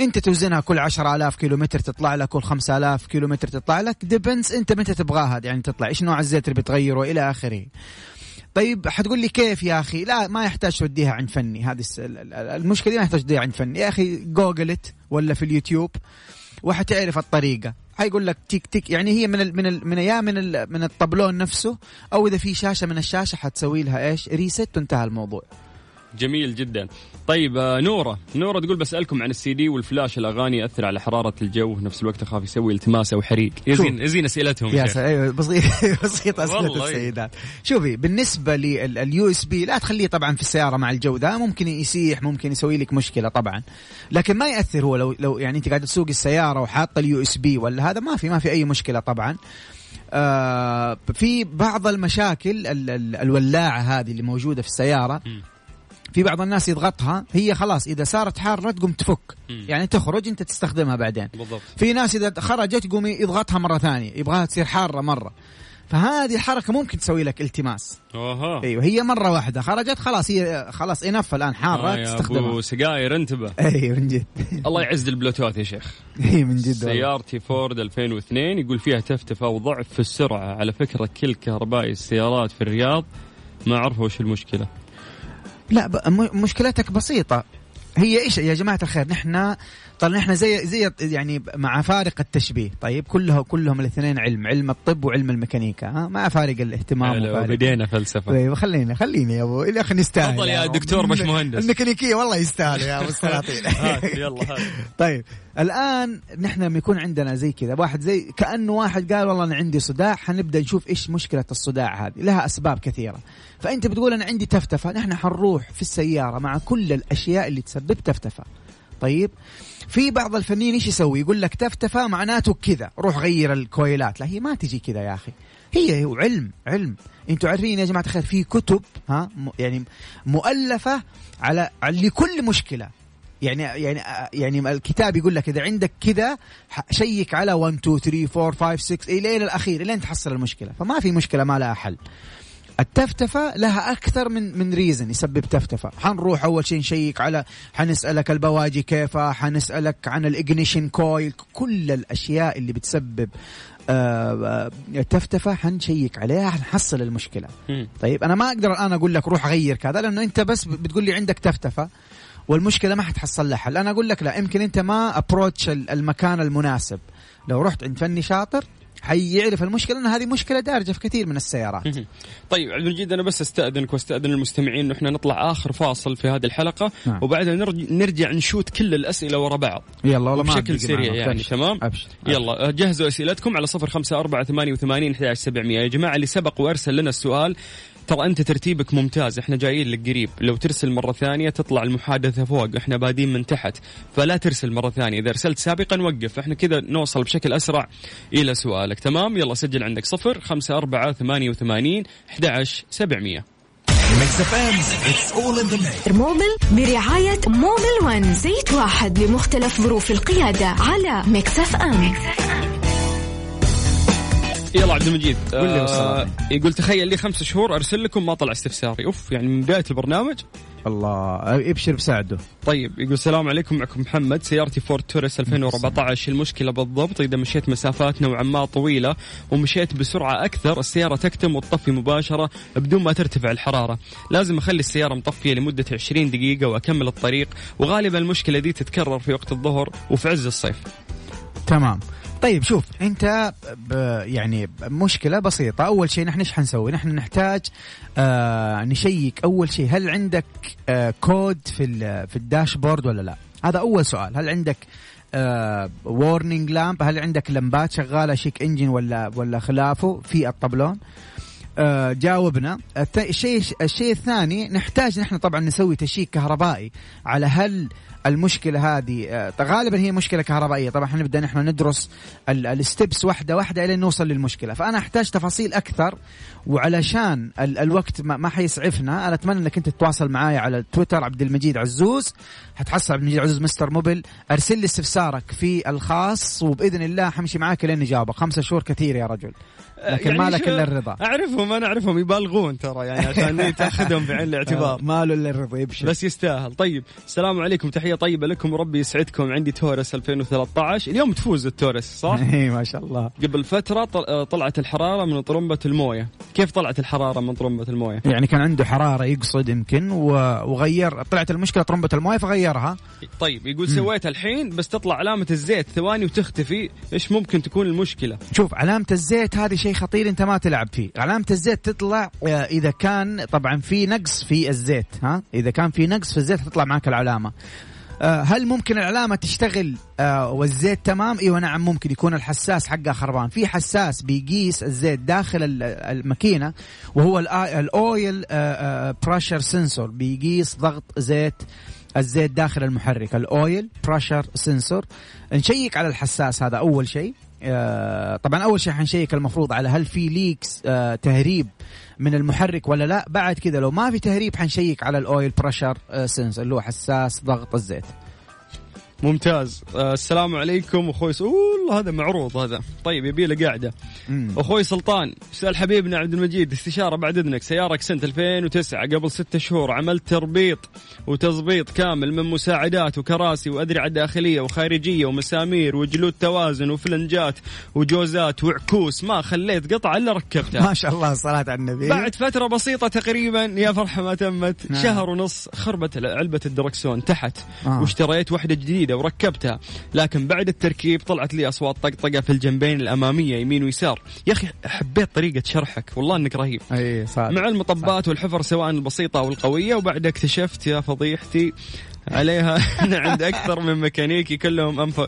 S7: انت توزنها كل 10000 كيلو متر تطلع لك كل 5000 كيلو متر تطلع لك. depends انت متى تبغاها يعني تطلع. إيش نوع الزيت اللي بتغيره إلى آخره. طيب حتقول لي كيف يا أخي؟ لا ما يحتاج توديها عند فني. هذه المشكلة ما يحتاج توديها عند فني. يا أخي جوجلت ولا في اليوتيوب. وحتعرف الطريقة. حيقول لك تيك تيك يعني هي من ال من ال من يا من ال من الطبلون نفسه أو إذا في شاشة من الشاشة حتسوي لها إيش؟ reset وانتهى الموضوع.
S1: جميل جدا. طيب آه، نورة. نورة تقول بسألكم عن السي دي والفلاش الأغاني يأثر على حرارة الجو في نفس الوقت أخاف يسوي التماس أو حريق. يزين يزين أسئلتهم
S7: يا أيوه بسيط بسيط
S1: أسئلة.
S7: السيدات. شوفي بالنسبة لل USB لا تخليه طبعا في السيارة مع الجو ذا ممكن يسيح ممكن يسوي لك مشكلة طبعا. لكن ما يأثر هو لو لو يعني أنت قاعد تسوق السيارة وحاطة ال USB ولا هذا ما في ما في أي مشكلة طبعا. آه في بعض المشاكل ال- ال- الولاعة هذه اللي موجودة في
S1: السيارة.
S7: في بعض الناس يضغطها هي خلاص إذا صارت حارة تقوم تفك.
S1: مم.
S7: يعني تخرج أنت تستخدمها بعدين.
S1: بالضبط.
S7: في ناس إذا خرجت يقوم يضغطها مرة ثانية يبغاها تصير حارة مرة. فهذه الحركة ممكن تسوي لك التماس.
S1: أوها
S7: أيوه هي مرة واحدة. خرجت خلاص هي خلاص انف الآن حارة
S1: آه
S7: تستخدمها.
S1: سجاير انتبه
S7: اي من جد.
S1: الله يعز البلوتوث يا شيخ.
S7: اي من جد.
S1: سيارتي فورد 2002 يقول فيها تفتفة وضعف في السرعة. على فكرة كل كهربائي السيارات في الرياض ما عرفوا وش المشكلة.
S7: لا ب... مشكلتك بسيطة. هي إيش يا جماعة الخير؟ نحن طبعا نحن زي زي يعني مع فارق التشبيه. طيب كلهم كلهم الاثنين علم علم الطب وعلم الميكانيكا. ها مع فارق الاهتمام وفارق.
S1: بدينا فلسفة.
S7: طيب خليني خليني يا أبو. أخي نستاهل
S1: تفضل يا. دكتور باش مهندس.
S7: الميكانيكية والله يستاهلوا يا أبو السلاطين.
S1: يلا هات.
S7: طيب الآن نحن لما يكون عندنا زي كذا واحد زي كأنه واحد قال والله أنا عندي صداع حنبدأ نشوف إيش مشكلة الصداع هذه. لها أسباب كثيرة. فأنت بتقول أنا عندي تفتفة نحن حنروح في السيارة مع كل الأشياء اللي تسبب تفتفة. طيب. في بعض الفنيين إيش يسوي؟ يقول لك تفتفه معناته كذا. روح غير الكويلات. لا هي ما تجي كذا يا أخي. هي علم علم. أنتوا عارفين يا جماعة الخير في كتب ها يعني مؤلفة على لكل مشكلة. يعني يعني يعني الكتاب يقول لك إذا عندك كذا check على 1 2 3 4 5 6 إلى إلى الأخير الين تحصل المشكلة. فما في مشكلة ما لها حل. التفتفة لها أكثر من من reason يسبب تفتفة. حنروح أول شيء نشيك على حنسألك البواجي كيفها حنسألك عن ال ignition coil كل الأشياء اللي بتسبب آه، آه، تفتفة حنشيك عليها حنحصل المشكلة. طيب أنا ما أقدر الآن أقول لك روح غير كذا لأنه أنت بس بتقول لي عندك تفتفة والمشكلة ما حتحصل لها. حل أنا أقول لك لا يمكن أنت ما أبروتش المكان المناسب. لو رحت عند فني شاطر حيعرف المشكلة أن هذه مشكلة دارجة في كثير من السيارات.
S1: طيب عبد المجيد أنا بس أستأذنك وأستأذن المستمعين انه إحنا نطلع آخر فاصل في هذه الحلقة
S7: نعم.
S1: وبعدها نرج... نرجع نشوت كل الأسئلة ورا بعض
S7: يلا والله
S1: بشكل سريع. يعني
S7: أبشر.
S1: تمام
S7: أبشر
S1: يلا جهزوا أسئلتكم على صفر خمسة أربعة ثمانية وثمانين أحد سبعمية يا جماعة اللي سبق وأرسل لنا السؤال ترى أنت ترتيبك ممتاز. إحنا جايين لك قريب. لو ترسل مرة ثانية تطلع المحادثة فوق. إحنا بادين من تحت. فلا ترسل مرة ثانية. إذا أرسلت سابقا وقف. إحنا كذا نوصل بشكل أسرع إلى سؤالك. تمام؟ يلا سجل عندك صفر خمسة أربعة ثمانية وثمانين أحد عشر سبعمية.
S4: Mobil برعاية Mobil One زيت واحد لمختلف ظروف القيادة على Mix FM.
S1: يلا عبد المجيد. آه. يقول تخيل لي خمسة شهور أرسل لكم ما طلع استفساري. أوف يعني من بداية البرنامج.
S7: الله ابشر بساعده.
S1: طيب يقول السلام عليكم معكم محمد. سيارتي فورد توريس 2014 المشكلة بالضبط؟ إذا مشيت مسافات نوعا ما طويلة ومشيت بسرعة أكثر السيارة تكتم وتطفي مباشرة بدون ما ترتفع الحرارة. لازم أخلي السيارة مطفية لمدة 20 دقيقة وأكمل الطريق. وغالبا المشكلة دي تتكرر في وقت الظهر وفي عز الصيف.
S7: تمام. طيب شوف انت يعني مشكلة بسيطة. أول شيء نحن إيش حنسوي؟ نحن نحتاج آه نشيك أول شيء هل عندك آه كود في في ال dashboard ولا لا؟ هذا أول سؤال. هل عندك warning lamp هل عندك لمبات شغالة check engine ولا ولا خلافه في الطبلون؟ آه، جاوبنا. الشيء الشيء الثاني نحتاج نحن طبعا نسوي check كهربائي على هل المشكلة هذه آه، غالبا هي مشكلة كهربائية. طبعا حنبدا نحن ندرس ال- الستبس واحدة واحدة إلى نوصل للمشكلة. فأنا أحتاج تفاصيل أكثر وعلشان ال الوقت ما, ما حيسعفنا أنا أتمنى إنك أنت تتواصل معايا على تويتر عبد المجيد عزوز. حتحصل عبد المجيد عزوز مستر موبل أرسل لي استفسارك في الخاص وبإذن الله حمشي معاك لين نجاوبك خمسة شهور كثير يا رجل. لكن
S1: يعني
S7: ما لك إلا الرضا.
S1: أعرفهم أنا أعرفهم. يبالغون ترى يعني عشان تاخذهم بعين الاعتبار.
S7: ما له إلا الرضا يبشر.
S1: بس يستاهل. طيب السلام عليكم. تحية طيبة لكم وربي يسعدكم. عندي تورس 2013 اليوم تفوز التورس صح؟
S7: إي ما شاء الله.
S1: قبل فترة طل- طلعت الحرارة من طرمبة الموية. كيف طلعت الحرارة من طرمبة الموية؟
S7: يعني كان عنده حرارة يقصد يمكن وغير طلعت المشكلة طرمبة الموية فغيرها.
S1: طيب يقول سويتها الحين بس تطلع علامة الزيت ثواني وتختفي. إيش ممكن تكون المشكلة؟
S7: شوف علامة الزيت هذه شيء خطير أنت ما تلعب فيه. علامة الزيت تطلع آه، إذا كان طبعا في نقص في الزيت ها؟ إذا كان في نقص في الزيت تطلع معك العلامة. آه، هل ممكن العلامة تشتغل؟ آه، والزيت تمام؟ إيوه نعم ممكن يكون الحساس حقها خربان، في حساس بيقيس الزيت داخل ال- الماكينة وهو ال oil pressure sensor بيقيس ضغط زيت الزيت داخل المحرك. ال oil pressure sensor نشيك على الحساس هذا أول شيء. آه، طبعا أول شيء حنشيك المفروض على هل في leaks آه، تهريب من المحرك ولا لا؟ بعد كذا لو ما في تهريب حنشيك على ال oil pressure سنسور اللي هو حساس ضغط الزيت.
S1: ممتاز. آه السلام عليكم أخوي س- والله هذا معروض هذا. طيب يبي له قاعدة.
S7: مم.
S1: أخوي سلطان سؤال حبيبنا عبد المجيد استشارة بعد إذنك سيارك سنة 2009 قبل ستة شهور عملت تربيط وتظبيط كامل من مساعدات وكراسي وأدرعة داخلية وخارجية ومسامير وجلود توازن وفلنجات وجوزات وعكوس. ما خليت قطعة إلا ركبتها.
S7: ما شاء الله الصلاة على النبي.
S1: بعد فترة بسيطة تقريبا يا فرحة ما تمت
S7: نعم.
S1: شهر ونص خربت علبة الدركسون تحت.
S7: آه.
S1: واشتريت واحدة جديدة وركبتها. لكن بعد التركيب طلعت لي أصوات طقطقة في الجنبين الأمامية يمين ويسار. يا أخي حبيت طريقة شرحك. والله أنك رهيب.
S7: أي صادق
S1: مع المطبات والحفر سواء البسيطة أو القوية وبعد اكتشفت يا فضيحتي عليها. عند أكثر من ميكانيكي كلهم أنف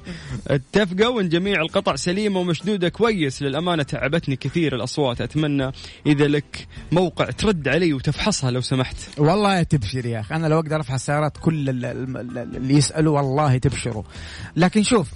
S1: اتفقوا أن جميع القطع سليمة ومشدودة كويس. للأمانة تعبتني كثير الأصوات. أتمنى إذا لك موقع ترد علي وتفحصها لو سمحت.
S7: والله تبشر يا أخي. أنا لو أقدر أفحص سيارات كل ال- ال- ال- اللي يسألوا والله تبشروا. لكن شوف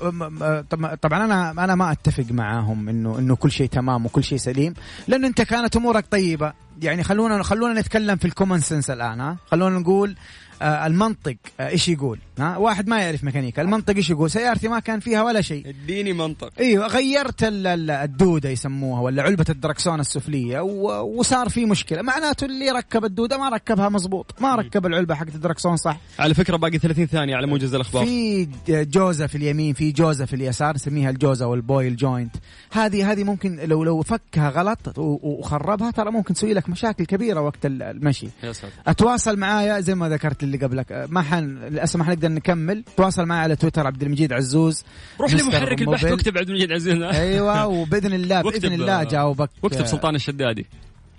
S7: طبعا أنا أنا ما أتفق معاهم انه إنه كل شيء تمام وكل شيء سليم. لأنه أنت كانت أمورك طيبة. يعني خلونا خلونا نتكلم في ال common sense الآن ها. خلونا نقول المنطق آه إيش يقول؟ ها؟ واحد ما يعرف ميكانيكا. المنطق إيش يقول؟ سيارتي ما كان فيها ولا شيء.
S1: اديني منطق.
S7: أيوه غيرت ال- ال- الدودة يسموها ولا علبة الدركسون السفلية وصار في مشكلة. معناته اللي ركب الدودة ما ركبها مزبوط ما ركب العلبة حقت الدركسون صح.
S1: على فكرة باقي 30 ثانية على موجز الأخبار.
S7: في جوزه في اليمين في جوزه في اليسار نسميها الجوزة وال ball joint. هذه هذه ممكن لو لو فكها غلط وخربها ترى ممكن تسوي لك مشاكل كبيرة وقت ال- المشي.
S1: يا ساتر.
S7: أتواصل معايا زي ما ذكرت اللي قبلك. ما حن للأسف ما حنقدر نكمل. تواصل معي على تويتر عبد المجيد عزوز
S1: روح لمحرك البحث. واكتب عبد المجيد عزوز
S7: أيوه وبإذن الله بإذن الله جاوبك
S1: واكتب سلطان الشدادي.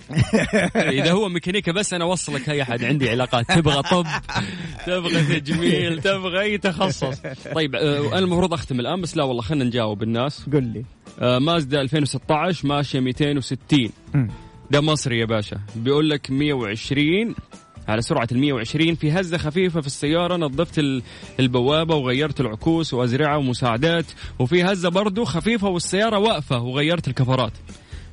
S1: إذا هو ميكانيكا بس أنا أوصلك اي أحد. عندي علاقات. تبغى طب؟ تبغى تجميل تبغى أي تخصص؟ طيب آه، أنا المفروض أختم الآن بس لا والله خلينا نجاوب الناس.
S7: قل لي.
S1: آه، مازدا 2016 ماشية 260
S7: مم.
S1: ده مصري يا باشا. بيقول لك 120 على سرعة ال 120 في هزة خفيفة في السيارة نظفت ال- البوابة وغيرت العكوس وأزرعة ومساعدات وفي هزة برضو خفيفة والسيارة واقفة وغيرت الكفرات.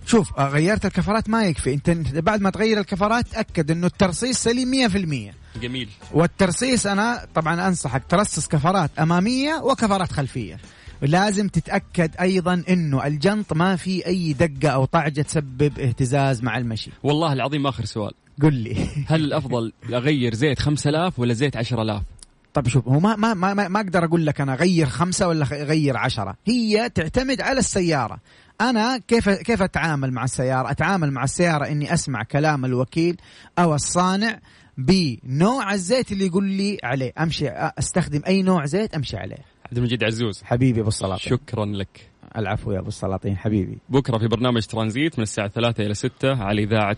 S7: شوف آه، غيرت الكفرات ما يكفي. أنت بعد ما تغير الكفرات تاكد إنه الترصيص سليم 100%
S1: جميل.
S7: والترصيص أنا طبعا أنصحك ترصص كفرات أمامية وكفرات خلفية. لازم تتأكد أيضا إنه الجنط ما في أي دقة أو طعجه تسبب اهتزاز مع المشي.
S1: والله العظيم آخر سؤال.
S7: قل لي.
S1: هل الأفضل أغير زيت 5000 ولا زيت 10000
S7: طب شوف هو ما ما ما, ما, أقدر أقول لك أنا غير خمسة ولا خ- غير عشرة. هي تعتمد على السيارة. أنا كيف كيف أتعامل مع السيارة؟ أتعامل مع السيارة إني أسمع كلام الوكيل أو الصانع بنوع الزيت اللي يقول لي عليه. أمشي أستخدم أي نوع زيت أمشي عليه.
S1: عبد المجيد عزوز.
S7: حبيبي أبو السلاطين.
S1: شكرا لك.
S7: العفو يا أبو السلاطين حبيبي.
S1: بكرة في برنامج ترانزيت من الساعة 3 إلى 6 على إذاعة